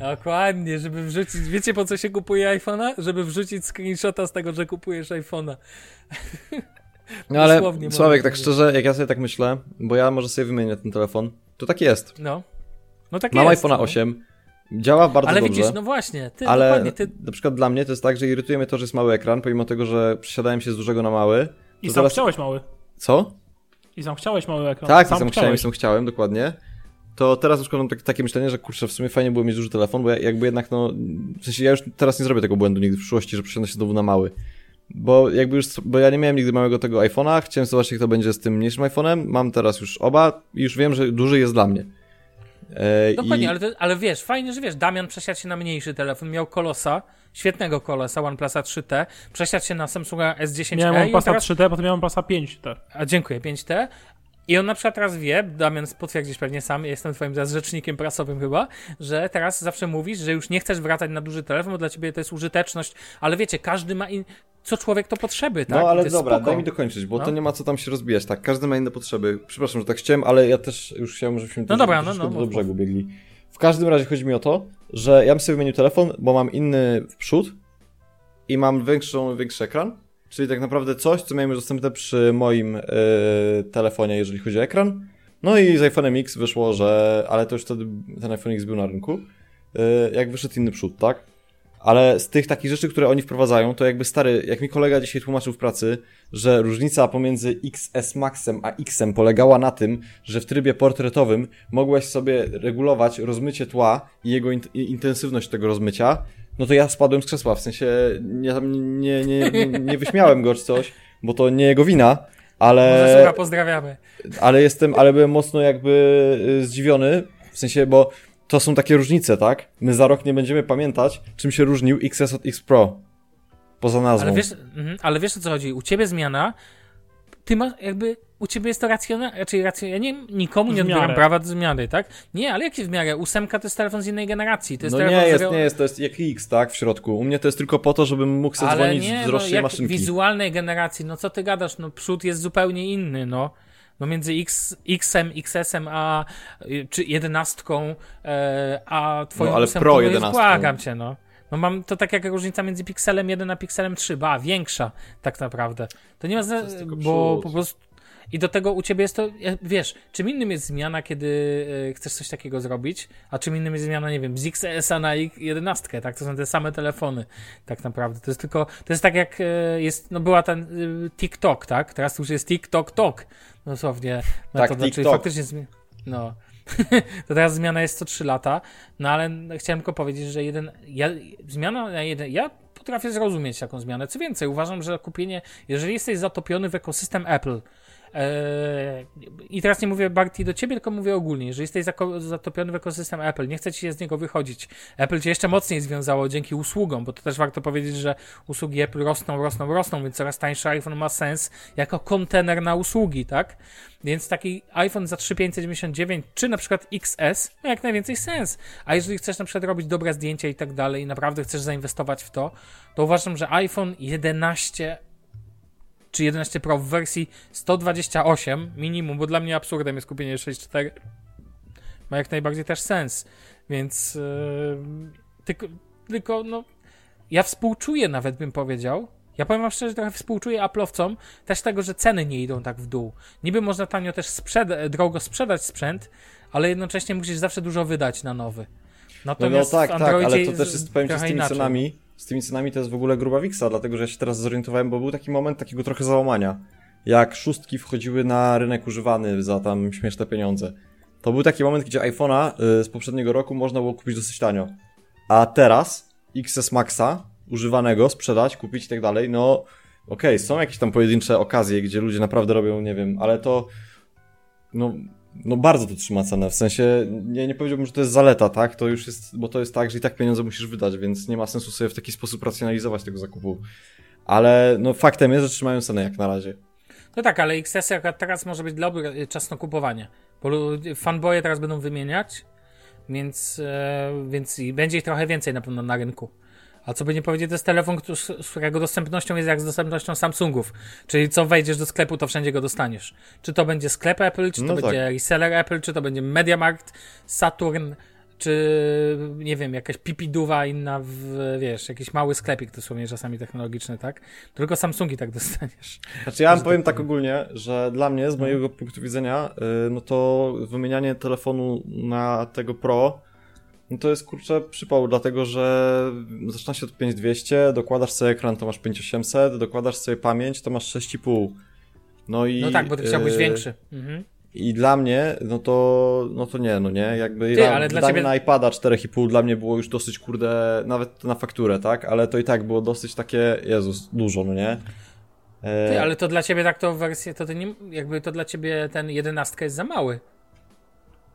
Dokładnie, żeby wrzucić. Wiecie po co się kupuje iPhone'a? Żeby wrzucić screenshota z tego, że kupujesz iPhone'a. No ale Sławek, tak szczerze, jak ja sobie tak myślę, bo ja może sobie wymienię ten telefon, to tak jest. No. No tak Mam jest. iPhone'a no. 8, działa bardzo Ale dobrze. widzisz, no właśnie, ty ale dokładnie, ty. na przykład dla mnie to jest tak, że irytuje mnie to, że jest mały ekran, pomimo tego, że przesiadałem się z dużego na mały. I sam teraz- chciałeś mały. Co? I sam chciałeś mały ekran. Tak, sam sam chciałem, sam chciałem, dokładnie. To teraz już mam tak, takie myślenie, że kurczę, w sumie fajnie było mieć duży telefon, bo ja, jakby jednak no, w sensie ja już teraz nie zrobię tego błędu nigdy w przyszłości, że przesiądę się znowu na mały. Bo jakby już, bo ja nie miałem nigdy małego tego iPhone'a, chciałem zobaczyć jak to będzie z tym mniejszym iPhone'em, mam teraz już oba i już wiem, że duży jest dla mnie. E, Dokładnie, i... ale, to, ale wiesz, fajnie, że wiesz, Damian przesiadł się na mniejszy telefon, miał kolosa, świetnego kolosa OnePlusa 3T, przesiadł się na Samsunga S10e Miałem OnePlusa teraz 3T, potem miałem OnePlusa 5T. A dziękuję, 5T. I on na przykład teraz wie, Damian potwierdzisz pewnie sam, jestem twoim teraz rzecznikiem prasowym chyba, że teraz zawsze mówisz, że już nie chcesz wracać na duży telefon, bo dla ciebie to jest użyteczność, ale wiecie, każdy ma in... co człowiek to potrzeby, tak? No ale dobra, spoko. daj mi dokończyć, bo No. to nie ma co tam się rozbijać, tak, każdy ma inne potrzeby. Przepraszam, że tak chciałem, ale ja też już chciałem, żebyśmy No dobra, no, no, do brzegu biegli. W każdym razie chodzi mi o to, że ja bym sobie wymienił telefon, bo mam inny w przód i mam większą, większy ekran, czyli tak naprawdę coś, co miałem już dostępne przy moim e, telefonie, jeżeli chodzi o ekran. No i z iPhone'em X wyszło, że, ale to już wtedy ten iPhone X był na rynku, e, jak wyszedł inny przód, tak? Ale z tych takich rzeczy, które oni wprowadzają, to jakby stary, jak mi kolega dzisiaj tłumaczył w pracy, że różnica pomiędzy XS Maxem a Xem polegała na tym, że w trybie portretowym mogłeś sobie regulować rozmycie tła i jego int intensywność tego rozmycia, no to ja spadłem z krzesła, w sensie nie, nie, nie, nie, nie wyśmiałem go czy coś, bo to nie jego wina, ale... Może pozdrawiamy. Ale jestem, ale byłem mocno jakby y, zdziwiony, w sensie, bo to są takie różnice, tak? My za rok nie będziemy pamiętać, czym się różnił XS od X Pro. Poza nazwą. Ale wiesz, mhm, ale wiesz o co chodzi? U ciebie zmiana, ty masz jakby, u ciebie jest to racjonalne, raczej racjon... ja nie, nikomu nie odbieram prawa do zmiany, tak? Nie, ale jakie w miarę? Ósemka to jest telefon z innej generacji, to jest No telefon nie jest, zero- nie jest, to jest jak X, tak, w środku. U mnie to jest tylko po to, żebym mógł sobie Ale dzwonić nie, z no, droższej jak maszynki. wizualnej generacji, no co ty gadasz, no przód jest zupełnie inny, no. No między X, X-em, XS-em, a y, czy jedenastką, e, a twoją No, ale ósemką, Pro no jest, 11. błagam cię, no. No mam to tak jak różnica między Pixelem 1 a Pixelem 3, ba, większa tak naprawdę. To nie ma znaczenia, bo przód. po prostu i do tego u ciebie jest to, e, wiesz, czym innym jest zmiana, kiedy e, chcesz coś takiego zrobić, a czym innym jest zmiana, nie wiem, z XS-a na ich 11, tak? To są te same telefony, tak naprawdę. To jest tylko, to jest tak jak jest, no była ten e, TikTok, tak? Teraz już jest TikTok Tok, dosłownie. Tak, metoda, czyli TikTok. faktycznie zmi- no. to teraz zmiana jest co 3 lata, no ale chciałem tylko powiedzieć, że jeden, ja, zmiana na jeden, ja potrafię zrozumieć taką zmianę. Co więcej, uważam, że kupienie, jeżeli jesteś zatopiony w ekosystem Apple, I teraz nie mówię Barty do ciebie, tylko mówię ogólnie. Jeżeli jesteś zatopiony w ekosystem Apple, nie chce ci się z niego wychodzić. Apple cię jeszcze mocniej związało dzięki usługom, bo to też warto powiedzieć, że usługi Apple rosną, rosną, rosną, więc coraz tańszy iPhone ma sens jako kontener na usługi, tak? Więc taki iPhone za 3599 czy na przykład XS ma jak najwięcej sens. A jeżeli chcesz na przykład robić dobre zdjęcia i tak dalej i naprawdę chcesz zainwestować w to, to uważam, że iPhone 11 czy 11 Pro w wersji 128 minimum, bo dla mnie absurdem jest kupienie 6.4 ma jak najbardziej też sens, więc yy, tylko, tylko no ja współczuję nawet bym powiedział ja powiem wam szczerze, trochę współczuję Apple'owcom też tego, że ceny nie idą tak w dół. Niby można tanio też sprzeda- drogo sprzedać sprzęt, ale jednocześnie musisz zawsze dużo wydać na nowy. No, no Natomiast tak, tak, ale to też jest, powiem ci, z tymi inaczej. cenami, z tymi cenami to jest w ogóle gruba wiksa, dlatego że ja się teraz zorientowałem, bo był taki moment takiego trochę załamania. Jak szóstki wchodziły na rynek używany za tam śmieszne pieniądze. To był taki moment, gdzie iPhone'a y, z poprzedniego roku można było kupić dosyć tanio. A teraz XS Maxa używanego sprzedać, kupić i tak dalej, no okej, są jakieś tam pojedyncze okazje, gdzie ludzie naprawdę robią, nie wiem, ale to no, no bardzo to trzyma cenę, w sensie nie, nie powiedziałbym, że to jest zaleta, tak, to już jest, bo to jest tak, że i tak pieniądze musisz wydać, więc nie ma sensu sobie w taki sposób racjonalizować tego zakupu. Ale no faktem jest, że trzymają cenę jak na razie. No tak, ale XS teraz może być dobry y, czas na kupowanie. Bo fanboye teraz będą wymieniać, więc, e, więc będzie ich trochę więcej na pewno na rynku. A co by nie powiedzieć, to jest telefon, z którego dostępnością jest jak z dostępnością Samsungów. Czyli co wejdziesz do sklepu, to wszędzie go dostaniesz. Czy to będzie sklep Apple, czy to No tak. będzie reseller Apple, czy to będzie MediaMarkt, Saturn, czy nie wiem, jakaś pipiduwa inna, w, wiesz, jakiś mały sklepik dosłownie czasami technologiczny, tak? Tylko Samsungi tak dostaniesz. Znaczy ja Że powiem tak tak ogólnie, że dla mnie, z mojego punktu widzenia, y, no to wymienianie telefonu na tego Pro, no to jest kurczę przypał, dlatego że zaczyna się od 5200, dokładasz sobie ekran, to masz 5800, dokładasz sobie pamięć, to masz 6,5. No i... No tak, bo ty chciałbyś y, większy. Mhm. I dla mnie, no to, no to nie, no nie, jakby Ty, dla, ale dla dla ciebie- na iPada 4,5 dla mnie było już dosyć, kurde, nawet na fakturę, tak, ale to i tak było dosyć takie, Jezus, dużo, no nie? E, Ty, ale to dla ciebie tak to wersję, to ty nie, jakby to dla ciebie ten jedenastka jest za mały.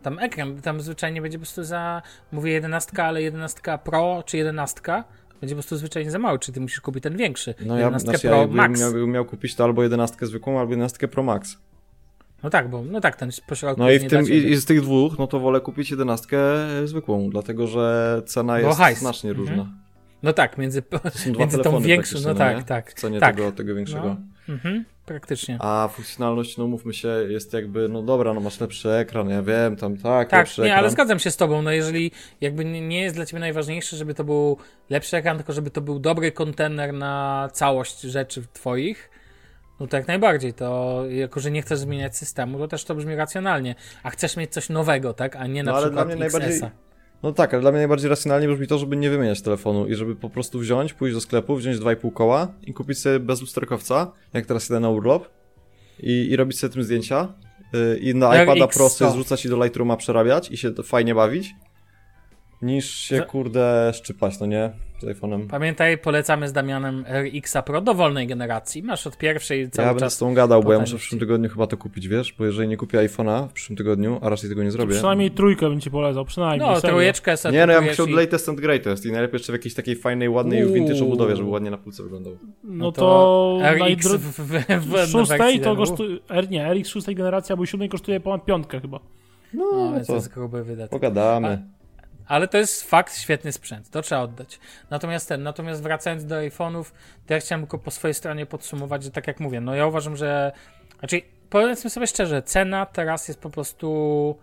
Tam ekran, tam zwyczajnie będzie po prostu za, mówię jedenastka, ale jedenastka Pro czy jedenastka będzie po prostu zwyczajnie za mały, czy ty musisz kupić ten większy. No ja, jedenastkę znaczy, Pro ja Max. miał, miał kupić to albo 11 zwykłą, albo 11 Pro Max. No tak, bo, no tak, ten pośrodku No i, w tym, i, i z tych dwóch, no to wolę kupić 11 zwykłą, dlatego że cena Bo jest hajs. znacznie Mhm. różna. No tak, między, między tą większą, no tak, nie? tak. W cenie tak. tego, tego większego. No. Mhm, praktycznie. A funkcjonalność, no mówmy się, jest jakby, no dobra, no masz lepszy ekran, ja wiem, tam tak, Tak, lepszy nie, ekran. ale zgadzam się z tobą. No jeżeli jakby nie jest dla ciebie najważniejsze, żeby to był lepszy ekran, tylko żeby to był dobry kontener na całość rzeczy twoich, no to jak najbardziej. To jako, że nie chcesz zmieniać systemu, to też to brzmi racjonalnie. A chcesz mieć coś nowego, tak? A nie na No ale przykład dla mnie najbardziej. No tak, ale dla mnie najbardziej racjonalnie brzmi to, żeby nie wymieniać telefonu i żeby po prostu wziąć, pójść do sklepu, wziąć 2,5 koła i kupić sobie bez lusterkowca, jak teraz idę na urlop i, i robić sobie tym zdjęcia yy, i na Jak iPada Pro sobie zrzucać i do Lightrooma przerabiać i się fajnie bawić, niż się kurde szczypać, no nie? Z iPhone'em. Pamiętaj, polecamy z Damianem RX Pro dowolnej generacji. Masz od pierwszej cały Ja będę czas. z tą gadał, bo ja muszę w przyszłym tygodniu chyba to kupić, wiesz? Bo jeżeli nie kupię iPhone'a w przyszłym tygodniu, a raczej tego nie zrobię. Przynajmniej trójkę bym ci polecał, przynajmniej. No, serio. trójeczkę sobie Nie, no ja bym chciał i- latest and greatest i najlepiej jeszcze w jakiejś takiej fajnej, ładnej, Uuu. vintage obudowie, żeby ładnie na półce wyglądał. No to, RX w, w, w, w w szóstej to kosztuje, R, nie, RX szóstej generacji albo siódmej kosztuje ponad piątkę chyba. No, No, no to to jest gruby wydatek. pogadamy. Ale to jest fakt, świetny sprzęt, to trzeba oddać. Natomiast ten, natomiast wracając do iPhone'ów, to ja chciałem tylko po swojej stronie podsumować, że tak jak mówię, no ja uważam, że, znaczy powiedzmy sobie szczerze, cena teraz jest po prostu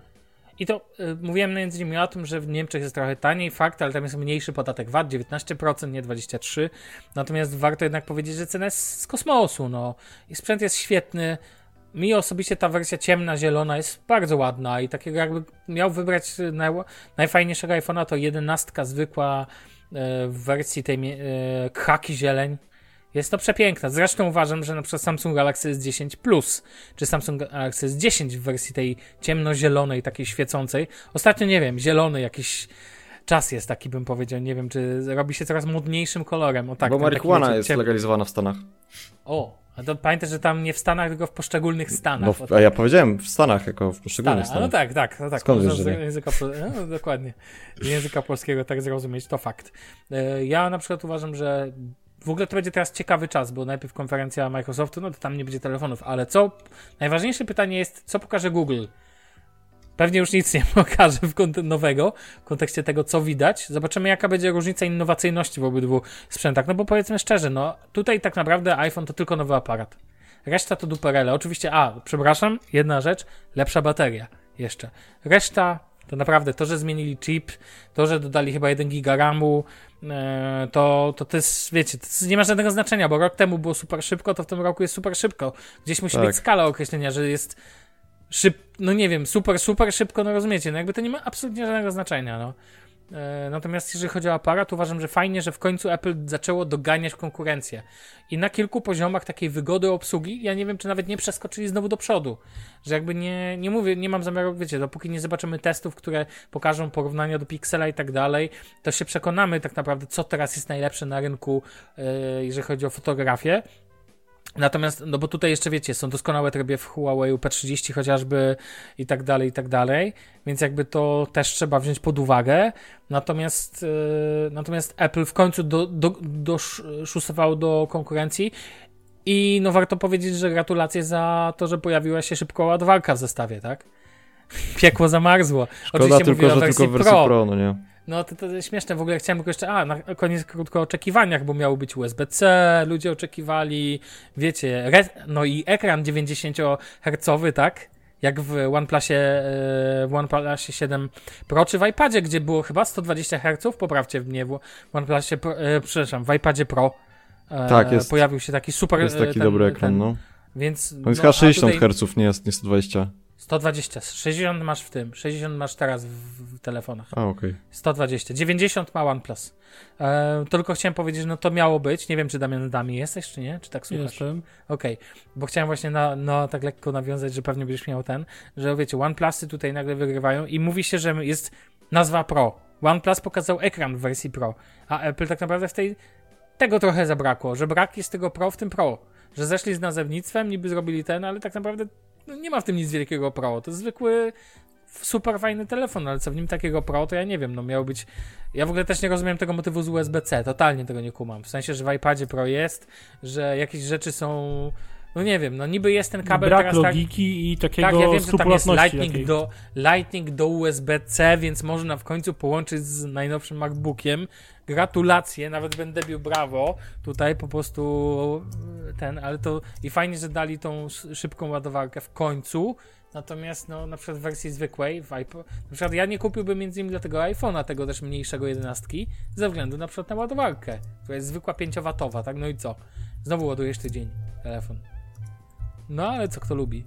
i to y, mówiłem między innymi o tym, że w Niemczech jest trochę taniej, fakt, ale tam jest mniejszy podatek VAT, 19%, nie 23%. Natomiast warto jednak powiedzieć, że cena jest z kosmosu, no. I sprzęt jest świetny. Mi osobiście ta wersja ciemna, zielona jest bardzo ładna i takiego jakby miał wybrać naj, najfajniejszego iPhone'a to 11 zwykła e, w wersji tej e, khaki zieleń. Jest to przepiękna. Zresztą uważam, że na przykład Samsung Galaxy S10 Plus, czy Samsung Galaxy S10 w wersji tej ciemno-zielonej, takiej świecącej. Ostatnio nie wiem, zielony jakiś czas jest taki, bym powiedział. Nie wiem, czy robi się coraz modniejszym kolorem. O tak, Bo taki, marihuana wiecie, jest legalizowana w Stanach. O, a to pamiętaj, że tam nie w Stanach, tylko w poszczególnych stanach. No, w, a ja powiedziałem w Stanach, jako w poszczególnych. A no Stanach. tak, tak, no tak. Skąd Można wiesz, że języka, no, dokładnie. Języka polskiego tak zrozumieć, to fakt. E, Ja na przykład uważam, że w ogóle to będzie teraz ciekawy czas, bo najpierw konferencja Microsoftu, no to tam nie będzie telefonów, ale co, najważniejsze pytanie jest, co pokaże Google? Pewnie już nic nie pokaże w kont- nowego, w kontekście tego, co widać. Zobaczymy, jaka będzie różnica innowacyjności w obydwu sprzętach. No bo powiedzmy szczerze, no tutaj tak naprawdę iPhone to tylko nowy aparat. Reszta to duperele. Oczywiście, a, przepraszam, jedna rzecz, lepsza bateria jeszcze. Reszta to naprawdę to, że zmienili chip, to, że dodali chyba 1 giga RAMu, e, to, to to jest, wiecie, to nie ma żadnego znaczenia, bo rok temu było super szybko, to w tym roku jest super szybko. Gdzieś musi Tak. być skala określenia, że jest szyb, no nie wiem, super, super szybko, no rozumiecie, no jakby to nie ma absolutnie żadnego znaczenia, no. E, Natomiast jeżeli chodzi o aparat, uważam, że fajnie, że w końcu Apple zaczęło doganiać konkurencję. I na kilku poziomach takiej wygody obsługi, ja nie wiem, czy nawet nie przeskoczyli znowu do przodu. Że jakby nie, nie mówię, nie mam zamiaru, wiecie, dopóki nie zobaczymy testów, które pokażą porównania do Pixela i tak dalej, to się przekonamy tak naprawdę, co teraz jest najlepsze na rynku, e, jeżeli chodzi o fotografię. Natomiast, no bo tutaj jeszcze wiecie, są doskonałe tryby w Huawei P30 chociażby i tak dalej, i tak dalej, więc jakby to też trzeba wziąć pod uwagę. Natomiast, yy, natomiast Apple w końcu do, do, doszusował do konkurencji i no warto powiedzieć, że gratulacje za to, że pojawiła się szybko ładowarka w zestawie, tak? Piekło zamarzło. Szkoda Oczywiście tylko, że wersji tylko w wersji Pro. Pro, no nie. No to, to śmieszne, w ogóle chciałem tylko jeszcze, a na koniec krótko o oczekiwaniach, bo miało być USB-C, ludzie oczekiwali, wiecie, re, no i ekran 90 Hz, tak? Jak w OnePlusie, e, w OnePlusie 7 Pro, czy w iPadzie, gdzie było chyba 120 Hz, poprawcie mnie, w OnePlusie, Pro, e, przepraszam, w iPadzie Pro e, Tak, jest. pojawił się taki super... Jest taki ten- dobry ekran, ten, no. Więc... On jest no, chyba a 60 tutaj- Hz, nie jest nie 120. 120, 60 masz w tym, 60 masz teraz w, w telefonach. A, okej. 120. 90 ma OnePlus. E, tylko chciałem powiedzieć, że no to miało być. Nie wiem, czy Damian Dami jesteś, czy nie? Czy tak słuchasz? Jestem. Okej, bo chciałem właśnie na, no, tak lekko nawiązać, że pewnie będziesz miał ten, że wiecie, OnePlusy tutaj nagle wygrywają i mówi się, że jest nazwa Pro. OnePlus pokazał ekran w wersji Pro, a Apple tak naprawdę w tej tego trochę zabrakło, że brak jest tego Pro w tym Pro. Że zeszli z nazewnictwem, niby zrobili ten, ale tak naprawdę no, nie ma w tym nic wielkiego Pro. To jest zwykły super fajny telefon, ale co w nim takiego Pro, to ja nie wiem, no miał być... Ja w ogóle też nie rozumiem tego motywu z USB-C, totalnie tego nie kumam. W sensie, że w iPadzie Pro jest, że jakieś rzeczy są... No nie wiem, no niby jest ten kabel Brak teraz tak... logiki i takiego Tak, ja wiem, że tam jest Lightning do, Lightning do USB-C, więc można w końcu połączyć z najnowszym MacBookiem. Gratulacje, nawet będę bił brawo. Tutaj po prostu ten, ale to i fajnie, że dali tą sz- szybką ładowarkę w końcu. Natomiast no, na przykład w wersji zwykłej, w iPo- na przykład ja nie kupiłbym między innymi dlatego iPhone'a, tego też mniejszego 11, ze względu na przykład na ładowarkę, która jest zwykła 5W, tak? No i co? Znowu ładujesz tydzień telefon. No ale co kto lubi.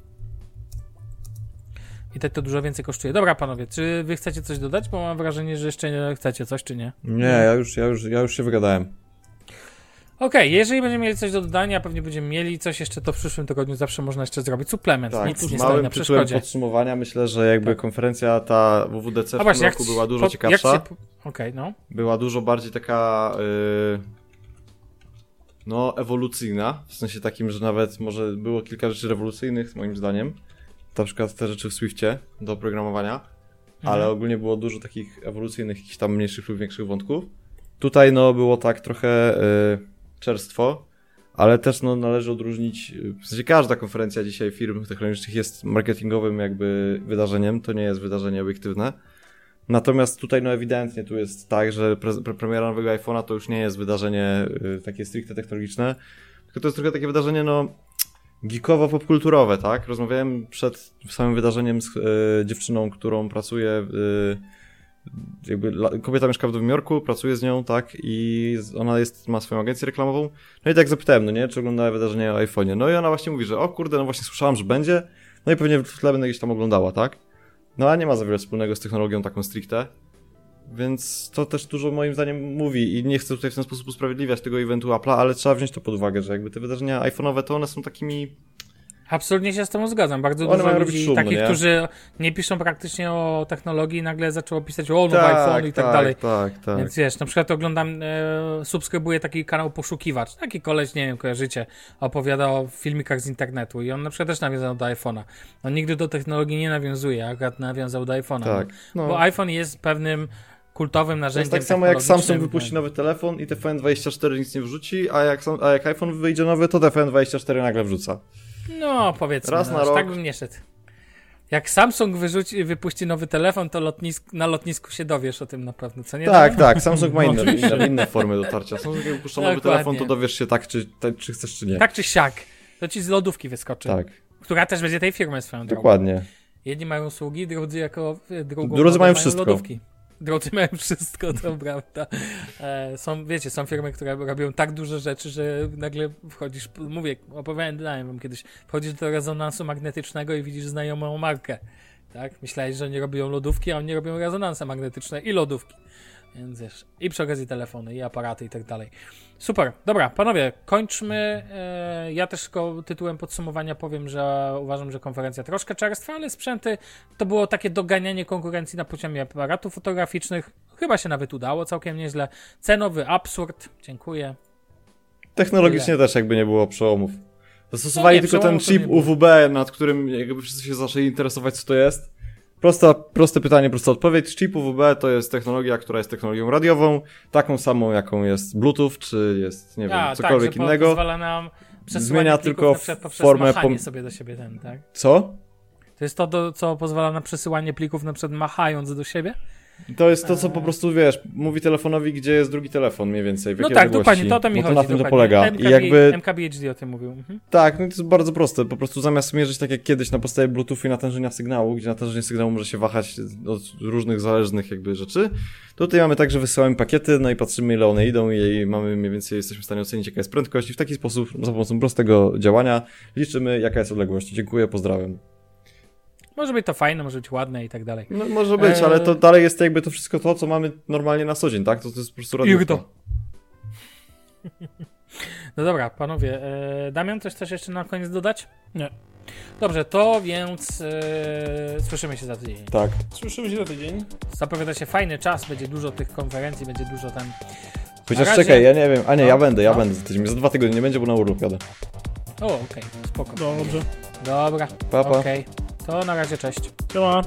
I tak to dużo więcej kosztuje. Dobra, panowie, czy wy chcecie coś dodać? Bo mam wrażenie, że jeszcze nie chcecie coś, czy nie? Nie, ja już, ja już, ja już się wygadałem. Okej, jeżeli będziemy mieli coś do dodania, pewnie będziemy mieli coś jeszcze, to w przyszłym tygodniu zawsze można jeszcze zrobić suplement. Tak, Nic nie stoi na przeszkodzie. podsumowania myślę, że jakby Tak. konferencja ta WWDC w A tym właśnie, roku była dużo po- ciekawsza. ci- Okej, no. była dużo bardziej taka y, no ewolucyjna, w sensie takim, że nawet może było kilka rzeczy rewolucyjnych moim zdaniem, na przykład te rzeczy w Swiftie do programowania, ale Mhm. ogólnie było dużo takich ewolucyjnych, jakichś tam mniejszych lub większych wątków. Tutaj no było tak trochę y, czerstwo, ale też no, należy odróżnić, y, w sensie każda konferencja dzisiaj firm technologicznych jest marketingowym jakby wydarzeniem, to nie jest wydarzenie obiektywne. Natomiast tutaj no ewidentnie tu jest tak, że pre, pre, premiera nowego iPhone'a to już nie jest wydarzenie y, takie stricte technologiczne, tylko to jest trochę takie wydarzenie no geekowo-popkulturowe, tak? Rozmawiałem przed samym wydarzeniem z y, dziewczyną, którą pracuję y, jakby kobieta mieszka w Nowym Jorku, pracuje z nią, tak, i ona jest, ma swoją agencję reklamową. No i tak zapytałem, no nie, czy oglądała wydarzenie o iPhone'ie. No i ona właśnie mówi, że o kurde, no właśnie słyszałam, że będzie, no i pewnie w tle będę gdzieś tam oglądała, tak? No a nie ma za wiele wspólnego z technologią taką stricte. Więc to też dużo moim zdaniem mówi i nie chcę tutaj w ten sposób usprawiedliwiać tego eventu Apple'a, ale trzeba wziąć to pod uwagę, że jakby te wydarzenia iPhone'owe to one są takimi Absolutnie się z tym zgadzam. Bardzo One dużo ludzi szum, takich, nie? którzy nie piszą praktycznie o technologii, nagle zaczęło pisać o nowy iPhone i tak, dalej. Tak, tak. Więc wiesz, na przykład oglądam, e, subskrybuję taki kanał Poszukiwacz. Taki koleś, nie wiem, kojarzycie, opowiada o filmikach z internetu i on na przykład też nawiązał do iPhone'a. On nigdy do technologii nie nawiązuje, akurat nawiązał do iPhone'a. tak. No. No. Bo iPhone jest pewnym kultowym To narzędziem jest tak samo jak Samsung wypuści nowy telefon i TFN24 nic nie wrzuci, a jak, a jak iPhone wyjdzie nowy, to TFN24 nagle wrzuca. No, powiedzmy, Raz no, na aż rok. tak bym nie szedł. Jak Samsung wyrzuci, wypuści nowy telefon, to lotnisk, na lotnisku się dowiesz o tym na pewno, co nie? Tak, tak, Samsung ma inne, inne, inne formy dotarcia. Samsung jak wypuszcza nowy telefon, to dowiesz się tak, czy, tak, czy chcesz, czy nie. Tak czy siak. To ci z lodówki wyskoczy. Tak, Która też będzie tej firmy swoją drogą. dokładnie. Jedni mają usługi, drudzy jako y, drugą Drudzy drogę mają wszystko. lodówki. Drudzy mają wszystko, to prawda. E, są, wiecie, są firmy, które robią tak duże rzeczy, że nagle wchodzisz, mówię, opowiadałem wam kiedyś, wchodzisz do rezonansu magnetycznego i widzisz znajomą markę. Tak? Myślałeś, że oni robią lodówki, a oni robią rezonanse magnetyczne i lodówki. Więc wiesz, i przy okazji telefony, i aparaty, i tak dalej. Super, dobra, panowie, kończmy. E, ja też tylko tytułem podsumowania powiem, że uważam, że konferencja troszkę czerstwa, ale sprzęty to było takie doganianie konkurencji na poziomie aparatów fotograficznych. Chyba się nawet udało całkiem nieźle. Cenowy absurd, dziękuję. Technologicznie też jakby nie było przełomów. Zastosowali No nie, tylko ten chip. UWB, nad którym jakby wszyscy się zaczęli interesować, co to jest. Prosta, proste pytanie, prosta odpowiedź. Chip UWB to jest technologia, która jest technologią radiową, taką samą, jaką jest Bluetooth, czy jest, nie wiem, A, cokolwiek tak, że po- innego. pozwala nam Zmienia tylko formę pom- sobie do siebie ten, tak? Co? To jest to, do, co pozwala na przesyłanie plików na przykład machając do siebie? To jest to, co po prostu, wiesz, mówi telefonowi, gdzie jest drugi telefon mniej więcej, w No tak, odległości. dokładnie, to o to mi Bo chodzi. to na tym to polega. MKB, I jakby, MKBHD o tym mówił. Mhm. tak, no to jest bardzo proste. Po prostu zamiast mierzyć tak jak kiedyś na podstawie Bluetooth i natężenia sygnału, gdzie natężenie sygnału może się wahać od różnych zależnych jakby rzeczy, tutaj mamy tak, że wysyłamy pakiety, no i patrzymy ile one idą i mamy mniej więcej, jesteśmy w stanie ocenić jaka jest prędkość i w taki sposób, za pomocą prostego działania liczymy jaka jest odległość. Dziękuję, pozdrawiam. Może być to fajne, może być ładne i tak dalej. No może być, Eee. ale to dalej jest jakby to wszystko to, co mamy normalnie na co dzień, tak? To, to jest po prostu radiówka. Jurdo. No dobra, panowie. E, Damian, coś też jeszcze na koniec dodać? Nie. Dobrze, to więc e, słyszymy się za tydzień. Tak. Słyszymy się za tydzień. Zapowiada się fajny czas, będzie dużo tych konferencji, będzie dużo tam. Chociaż razie- czekaj, ja nie wiem. A nie, ja No, będę, ja no. będę za tydzień. Za dwa tygodnie nie będzie, bo na urlop jadę. O, okej, spoko. Dobrze. Dobra, Pa, pa. okej. To na razie, cześć. Siema.